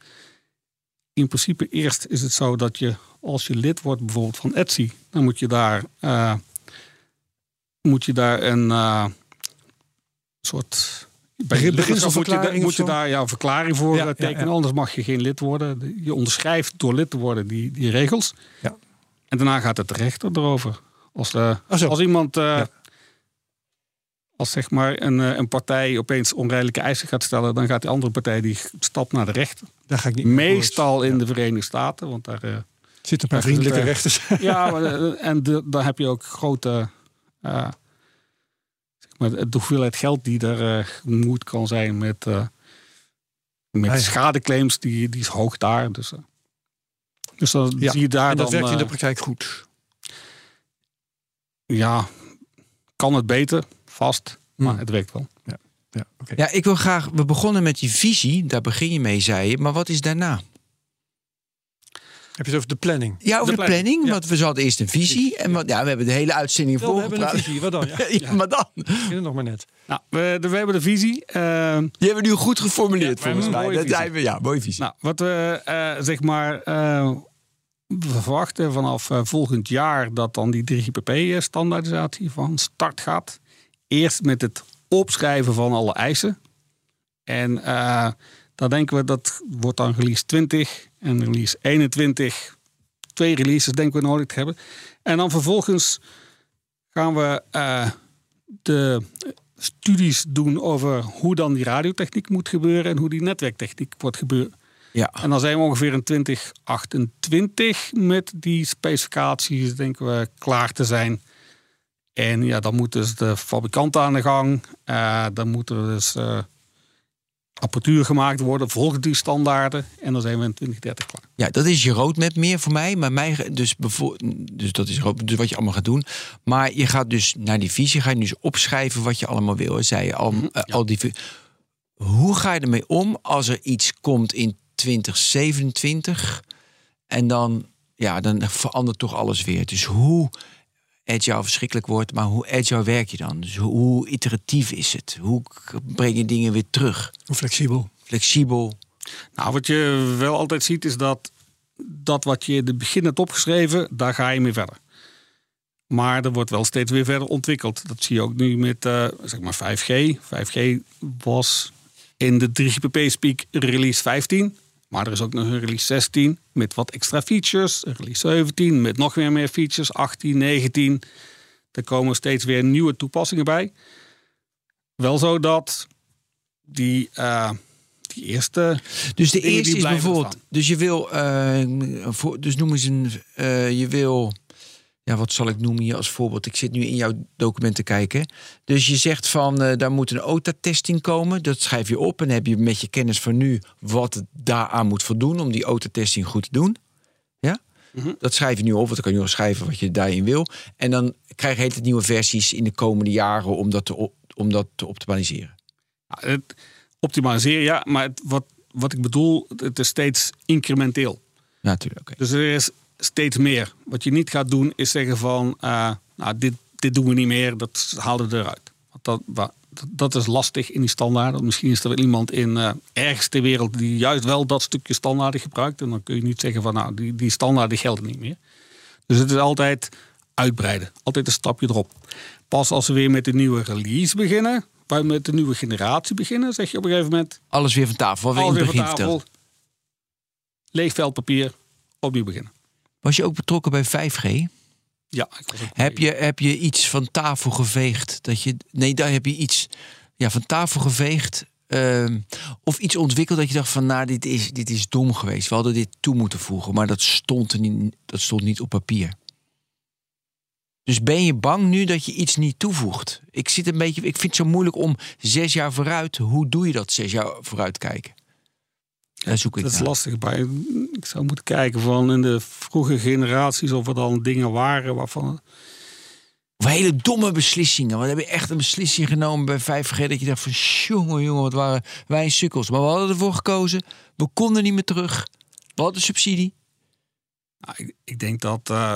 C: in principe eerst is het zo dat je als je lid wordt bijvoorbeeld van Etsy, dan moet je daar, uh, moet je daar een uh, soort
A: Begin,
C: moet je, moet je daar een verklaring voor ja, tekenen, ja, ja. anders mag je geen lid worden. Je onderschrijft door lid te worden die, die regels. En daarna gaat het de rechter erover. Als, uh, als iemand uh, als zeg maar een, een partij opeens onredelijke eisen gaat stellen, dan gaat die andere partij die stapt naar de rechter.
A: Daar ga ik niet
C: Meestal in ja. de Verenigde Staten, want daar uh,
A: zitten een paar vriendelijke rechters.
C: Ja, maar, en de, daar heb je ook grote. Zeg maar, de hoeveelheid geld die er gemoeid kan zijn met, met ah, ja. schadeclaims, die, die is hoog daar. Dus, dus dan
A: ja.
C: zie je daar
A: en dat
C: dan,
A: werkt in de praktijk goed.
C: Ja, kan het beter, vast, maar
A: Hmm.
C: het werkt wel.
A: Ja, ja, okay.
B: Ja, ik wil graag. We begonnen met die visie, daar begin je mee, zei je. Maar wat is daarna?
A: Heb je het over de planning?
B: Ja, over de,
C: De
B: planning.
C: planning, ja.
B: Want we hadden eerst een visie. En wat, ja, we hebben de hele uitzending
A: Wel, we hebben een visie. Wat dan? Ja,
B: Ja, maar dan?
A: Ik het nog maar net.
C: Nou, we, de- we hebben de visie. eh,
B: Die hebben we nu goed geformuleerd volgens mij. Dat zijn we, ja, mooie visie.
C: Nou, wat we eh, zeg maar. eh, we verwachten vanaf eh, volgend jaar dat dan die 3GPP-standaardisatie van start gaat. Eerst met het opschrijven van alle eisen. En uh, dan denken we dat wordt dan release 20 en release 21. Twee releases denken we nodig te hebben. En dan vervolgens gaan we uh, de studies doen over hoe dan die radiotechniek moet gebeuren en hoe die netwerktechniek wordt gebeuren. Ja. En dan zijn we ongeveer in 2028 met die specificaties, denken we, klaar te zijn. En ja, dan moeten dus de fabrikanten aan de gang. Uh, dan moeten er dus uh, apparatuur gemaakt worden volgens die standaarden. En dan zijn we in 2030 klaar.
B: Ja, dat is je roadmap meer voor mij. Maar mij dus, dus dat is dus wat je allemaal gaat doen. Maar je gaat dus naar die visie, ga je dus opschrijven wat je allemaal wil. Zei je al, mm al die. Hoe ga je ermee om als er iets komt in 2027 en dan, ja, dan verandert toch alles weer. Dus hoe agile verschrikkelijk wordt, maar hoe agile werk je dan? Dus hoe iteratief is het? Hoe breng je dingen weer terug?
A: Hoe flexibel?
B: Flexibel.
C: Nou, wat je wel altijd ziet is dat dat wat je in het begin hebt opgeschreven, daar ga je mee verder. Maar er wordt wel steeds weer verder ontwikkeld. Dat zie je ook nu met uh, zeg maar 5G. 5G was in de 3GPP-speak release 15. Maar er is ook nog een release 16 met wat extra features. Een release 17 met nog weer meer features. 18, 19. Er komen steeds weer nieuwe toepassingen bij. Wel zo dat die, uh, die eerste.
B: Dus de eerste is bijvoorbeeld. Dus je wil. Uh, voor, dus noem eens een. Uh, je wil ja, wat zal ik noemen hier als voorbeeld? Ik zit nu in jouw documenten kijken. Dus je zegt van, uh, daar moet een OTA-testing komen. Dat schrijf je op en heb je met je kennis van nu wat daaraan moet voldoen om die OTA-testing goed te doen. Ja? Mhm. Dat schrijf je nu op, want dan kan je nog schrijven wat je daarin wil. En dan krijg je hele nieuwe versies in de komende jaren om dat te, om dat te optimaliseren.
C: Ja, het optimaliseren, ja, maar het, wat, wat ik bedoel, het is steeds incrementeel.
B: Natuurlijk.
C: Dus er is steeds meer. Wat je niet gaat doen is zeggen van, uh, nou, dit, dit doen we niet meer, dat halen we eruit. Want dat, dat is lastig in die standaarden. Misschien is er wel iemand in uh, ergens ter wereld die juist wel dat stukje standaarden gebruikt. En dan kun je niet zeggen van, nou, die, die standaarden gelden niet meer. Dus het is altijd uitbreiden. Altijd een stapje erop. Pas als we weer met de nieuwe release beginnen, wij met de nieuwe generatie beginnen, zeg je op een gegeven moment...
B: Alles weer van tafel, wat we in het begin.
C: Leeg vel papier, opnieuw beginnen.
B: Was je ook betrokken bij 5G?
C: Ja.
B: heb, je, heb je iets van tafel geveegd? Dat je, nee, daar heb je iets ja, van tafel geveegd. Uh, of iets ontwikkeld dat je dacht van, nou, dit is, dit is dom geweest. We hadden dit toe moeten voegen, maar dat stond, er niet, dat stond niet op papier. Dus ben je bang nu dat je iets niet toevoegt? Ik, zit een beetje, ik vind het zo moeilijk om zes jaar vooruit. Hoe doe je dat zes jaar vooruit kijken? Daar zoek ik
C: dat is lastig bij. Ik zou moeten kijken van in de vroege generaties of er dan dingen waren waarvan.
B: Of hele domme beslissingen. We hebben echt een beslissing genomen bij 5G dat je dacht van jongen, jongen, wat waren wij sukkels. Maar we hadden ervoor gekozen. We konden niet meer terug. We hadden subsidie.
C: Nou, ik, ik, denk dat uh,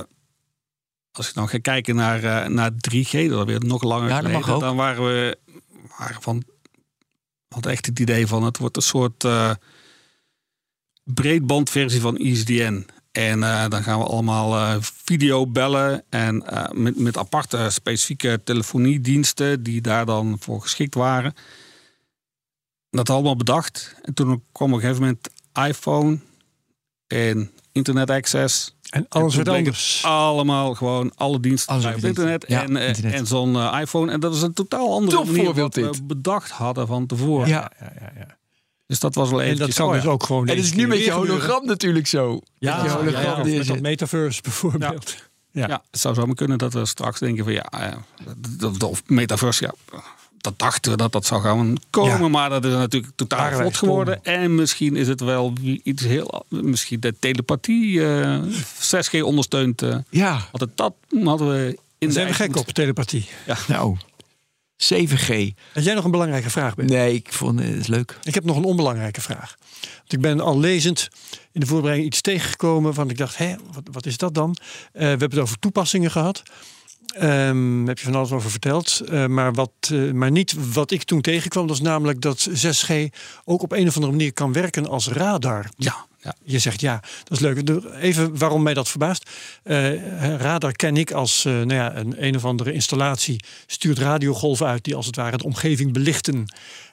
C: als ik dan ga kijken naar, uh, naar 3G, dat weer nog langer ja, geleden, dan waren we waren van had echt het idee van het wordt een soort uh, breedbandversie van ISDN. En uh, dan gaan we allemaal uh, video bellen en uh, met, met aparte specifieke telefoniediensten die daar dan voor geschikt waren. Dat allemaal bedacht. En toen kwam op een gegeven moment iPhone en internet access.
A: En alles werd anders.
C: Allemaal gewoon alle diensten alles op internet, ja, en, internet. en zo'n iPhone. En dat is een totaal andere manier wat we bedacht hadden van tevoren.
B: Ja, ja, ja. ja.
C: Dus dat was wel even.
A: dat kan dus ook gewoon.
B: En het is nu met je hologram natuurlijk zo.
A: Ja, ja, hologram ja, met metaverse bijvoorbeeld.
C: Ja. Ja. het zou zomaar kunnen dat we straks denken van ja, of metaverse, ja, dat dachten we dat dat zou gaan komen, maar dat is natuurlijk totaal vlot geworden. En misschien is het wel iets heel, misschien de telepathie uh, eh, 6G ondersteunt. Uh,
B: ja.
C: Hadden dat hadden we
A: in zijn we gek op telepathie.
B: Ja. Nou, 7G.
A: Had jij nog een belangrijke vraag? Ben?
B: Nee, ik vond het leuk.
A: Ik heb nog een onbelangrijke vraag. Want ik ben al lezend in de voorbereiding iets tegengekomen van ik dacht, hé, wat, wat is dat dan? Uh, we hebben het over toepassingen gehad. Um, heb je van alles over verteld. Uh, maar, wat, uh, maar niet wat ik toen tegenkwam, dat is namelijk dat 6G ook op een of andere manier kan werken als radar.
C: Ja, Ja.
A: Je zegt ja, dat is leuk. Even waarom mij dat verbaast. Eh, radar ken ik als eh, nou ja, een, een of andere installatie stuurt radiogolven uit die als het ware de omgeving belichten.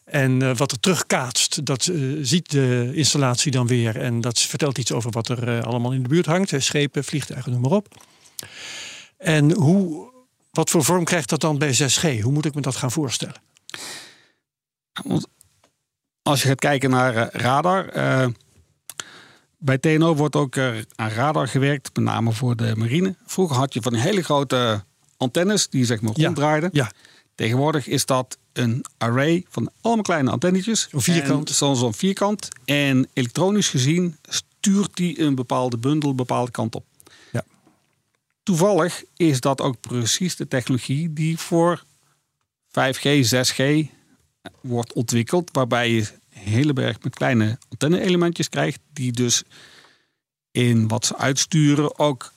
A: En eh, wat er terugkaatst, dat ziet de installatie dan weer. En dat vertelt iets over wat er allemaal in de buurt hangt. Schepen, vliegtuigen, noem maar op. En hoe, wat voor vorm krijgt dat dan bij 6G? Hoe moet ik me dat gaan voorstellen?
C: Want als je gaat kijken naar radar. Eh, bij TNO wordt ook eh, aan radar gewerkt, met name voor de marine. Vroeger had je van hele grote antennes die zeg maar
A: Ja.
C: ronddraaiden.
A: Ja,
C: Tegenwoordig is dat een array van allemaal kleine antennetjes.
A: Zo'n vierkant.
C: En Zo'n zo'n vierkant. En elektronisch gezien stuurt die een bepaalde bundel een bepaalde kant op.
A: Ja.
C: Toevallig is dat ook precies de technologie die voor 5G, 6G wordt ontwikkeld. Waarbij je een hele berg met kleine antenne-elementjes krijgt. Die dus in wat ze uitsturen ook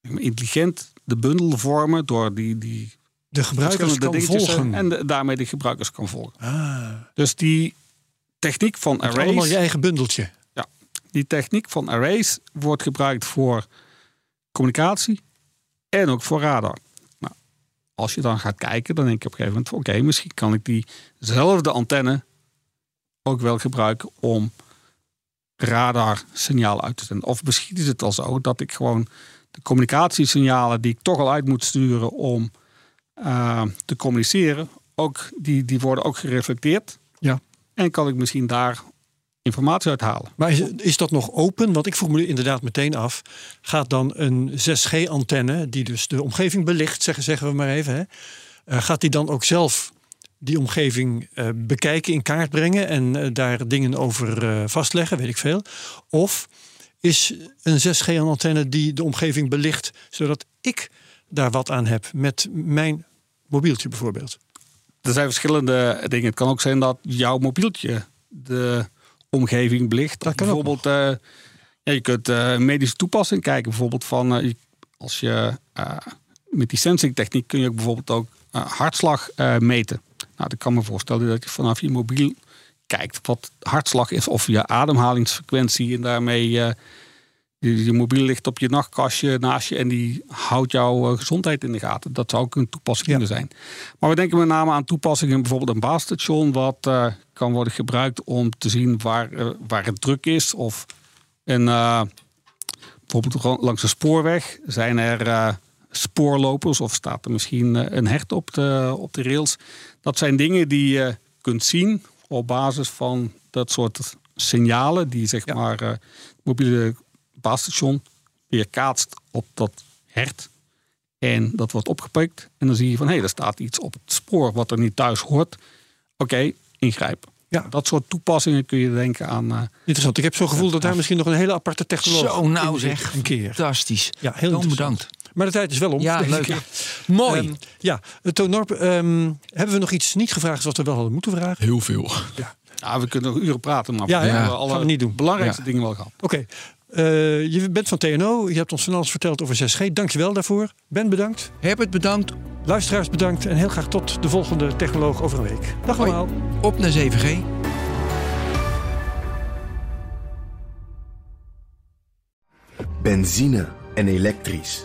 C: intelligent de bundel vormen. Door die, die
A: de gebruikers kan
C: dingetjes
A: volgen.
C: en de- daarmee de gebruikers kan volgen.
A: Ah,
C: Dus die techniek van
A: is allemaal
C: arrays,
A: je eigen bundeltje.
C: die techniek van arrays wordt gebruikt voor communicatie en ook voor radar. Nou, als je dan gaat kijken, dan denk je op een gegeven moment: oké, misschien kan ik diezelfde antenne ook wel gebruiken om radarsignalen uit te zenden. Of misschien is het al zo dat ik gewoon de communicatiesignalen die ik toch al uit moet sturen om eh, te communiceren, ook, die, die worden ook gereflecteerd.
A: Ja.
C: En kan ik misschien daar informatie uithalen.
A: Maar is, is dat nog open? Want ik vroeg me inderdaad meteen af. Gaat dan een 6G-antenne, die dus de omgeving belicht, zeggen, zeggen we maar even. Hè, eh, gaat die dan ook zelf die omgeving eh, bekijken, in kaart brengen en eh, daar dingen over eh, vastleggen, weet ik veel? Of is een 6G-antenne die de omgeving belicht, zodat ik daar wat aan heb met mijn mobieltje bijvoorbeeld?
C: Er zijn verschillende dingen. Het kan ook zijn dat jouw mobieltje de omgeving belicht.
A: Dat kan
C: bijvoorbeeld, ja, je kunt een medische toepassing kijken. Bijvoorbeeld van, als je met die sensing techniek kun je ook bijvoorbeeld ook hartslag meten. Nou, ik kan me voorstellen dat je vanaf je mobiel kijkt wat hartslag is of je ademhalingsfrequentie en daarmee eh, je, je mobiel ligt op je nachtkastje naast je en die houdt jouw eh, gezondheid in de gaten. Dat zou ook een toepassing
A: Ja.
C: kunnen zijn. Maar we denken met name aan toepassingen, bijvoorbeeld een baasstation, wat eh, kan worden gebruikt om te zien waar, waar het druk is. Of een, bijvoorbeeld langs een spoorweg zijn er spoorlopers of staat er misschien eh, een hert op de, op de rails. Dat zijn dingen die je kunt zien op basis van dat soort signalen die zeg
A: Ja.
C: maar eh, het mobiele baasstation weer kaatst op dat hert. En dat wordt opgepikt. En dan zie je van, hé, hey, er staat iets op het spoor wat er niet thuis hoort. Oké, ingrijpen.
A: Ja.
C: Dat soort toepassingen kun je denken aan. eh,
A: Interessant. Ik heb zo'n gevoel dat daar misschien nog een hele aparte technologie
B: Zo, nou zeg.
A: Een keer.
B: Fantastisch.
A: Ja, heel
B: bedankt.
A: Maar de tijd is wel om.
B: Ja, leuk.
A: keer.
B: Mooi.
A: Ehm, ja, eh, Toon Norp, ehm, hebben we nog iets niet gevraagd wat we wel hadden moeten vragen?
B: Heel veel.
C: ja, we kunnen nog uren praten, maar
A: Ja,
C: we
A: ja,
C: hebben
A: gaan
C: alle
A: we niet doen.
C: belangrijkste
B: Ja.
C: dingen wel gehad.
A: Oké, eh, je bent van TNO. Je hebt ons van alles verteld over 6G. Dankjewel daarvoor. Ben bedankt.
B: Herbert, bedankt.
A: Luisteraars bedankt. En heel graag tot de volgende Technoloog over een week. Dag
B: Hoi.
A: allemaal.
B: Op naar 7G.
D: Benzine en elektrisch.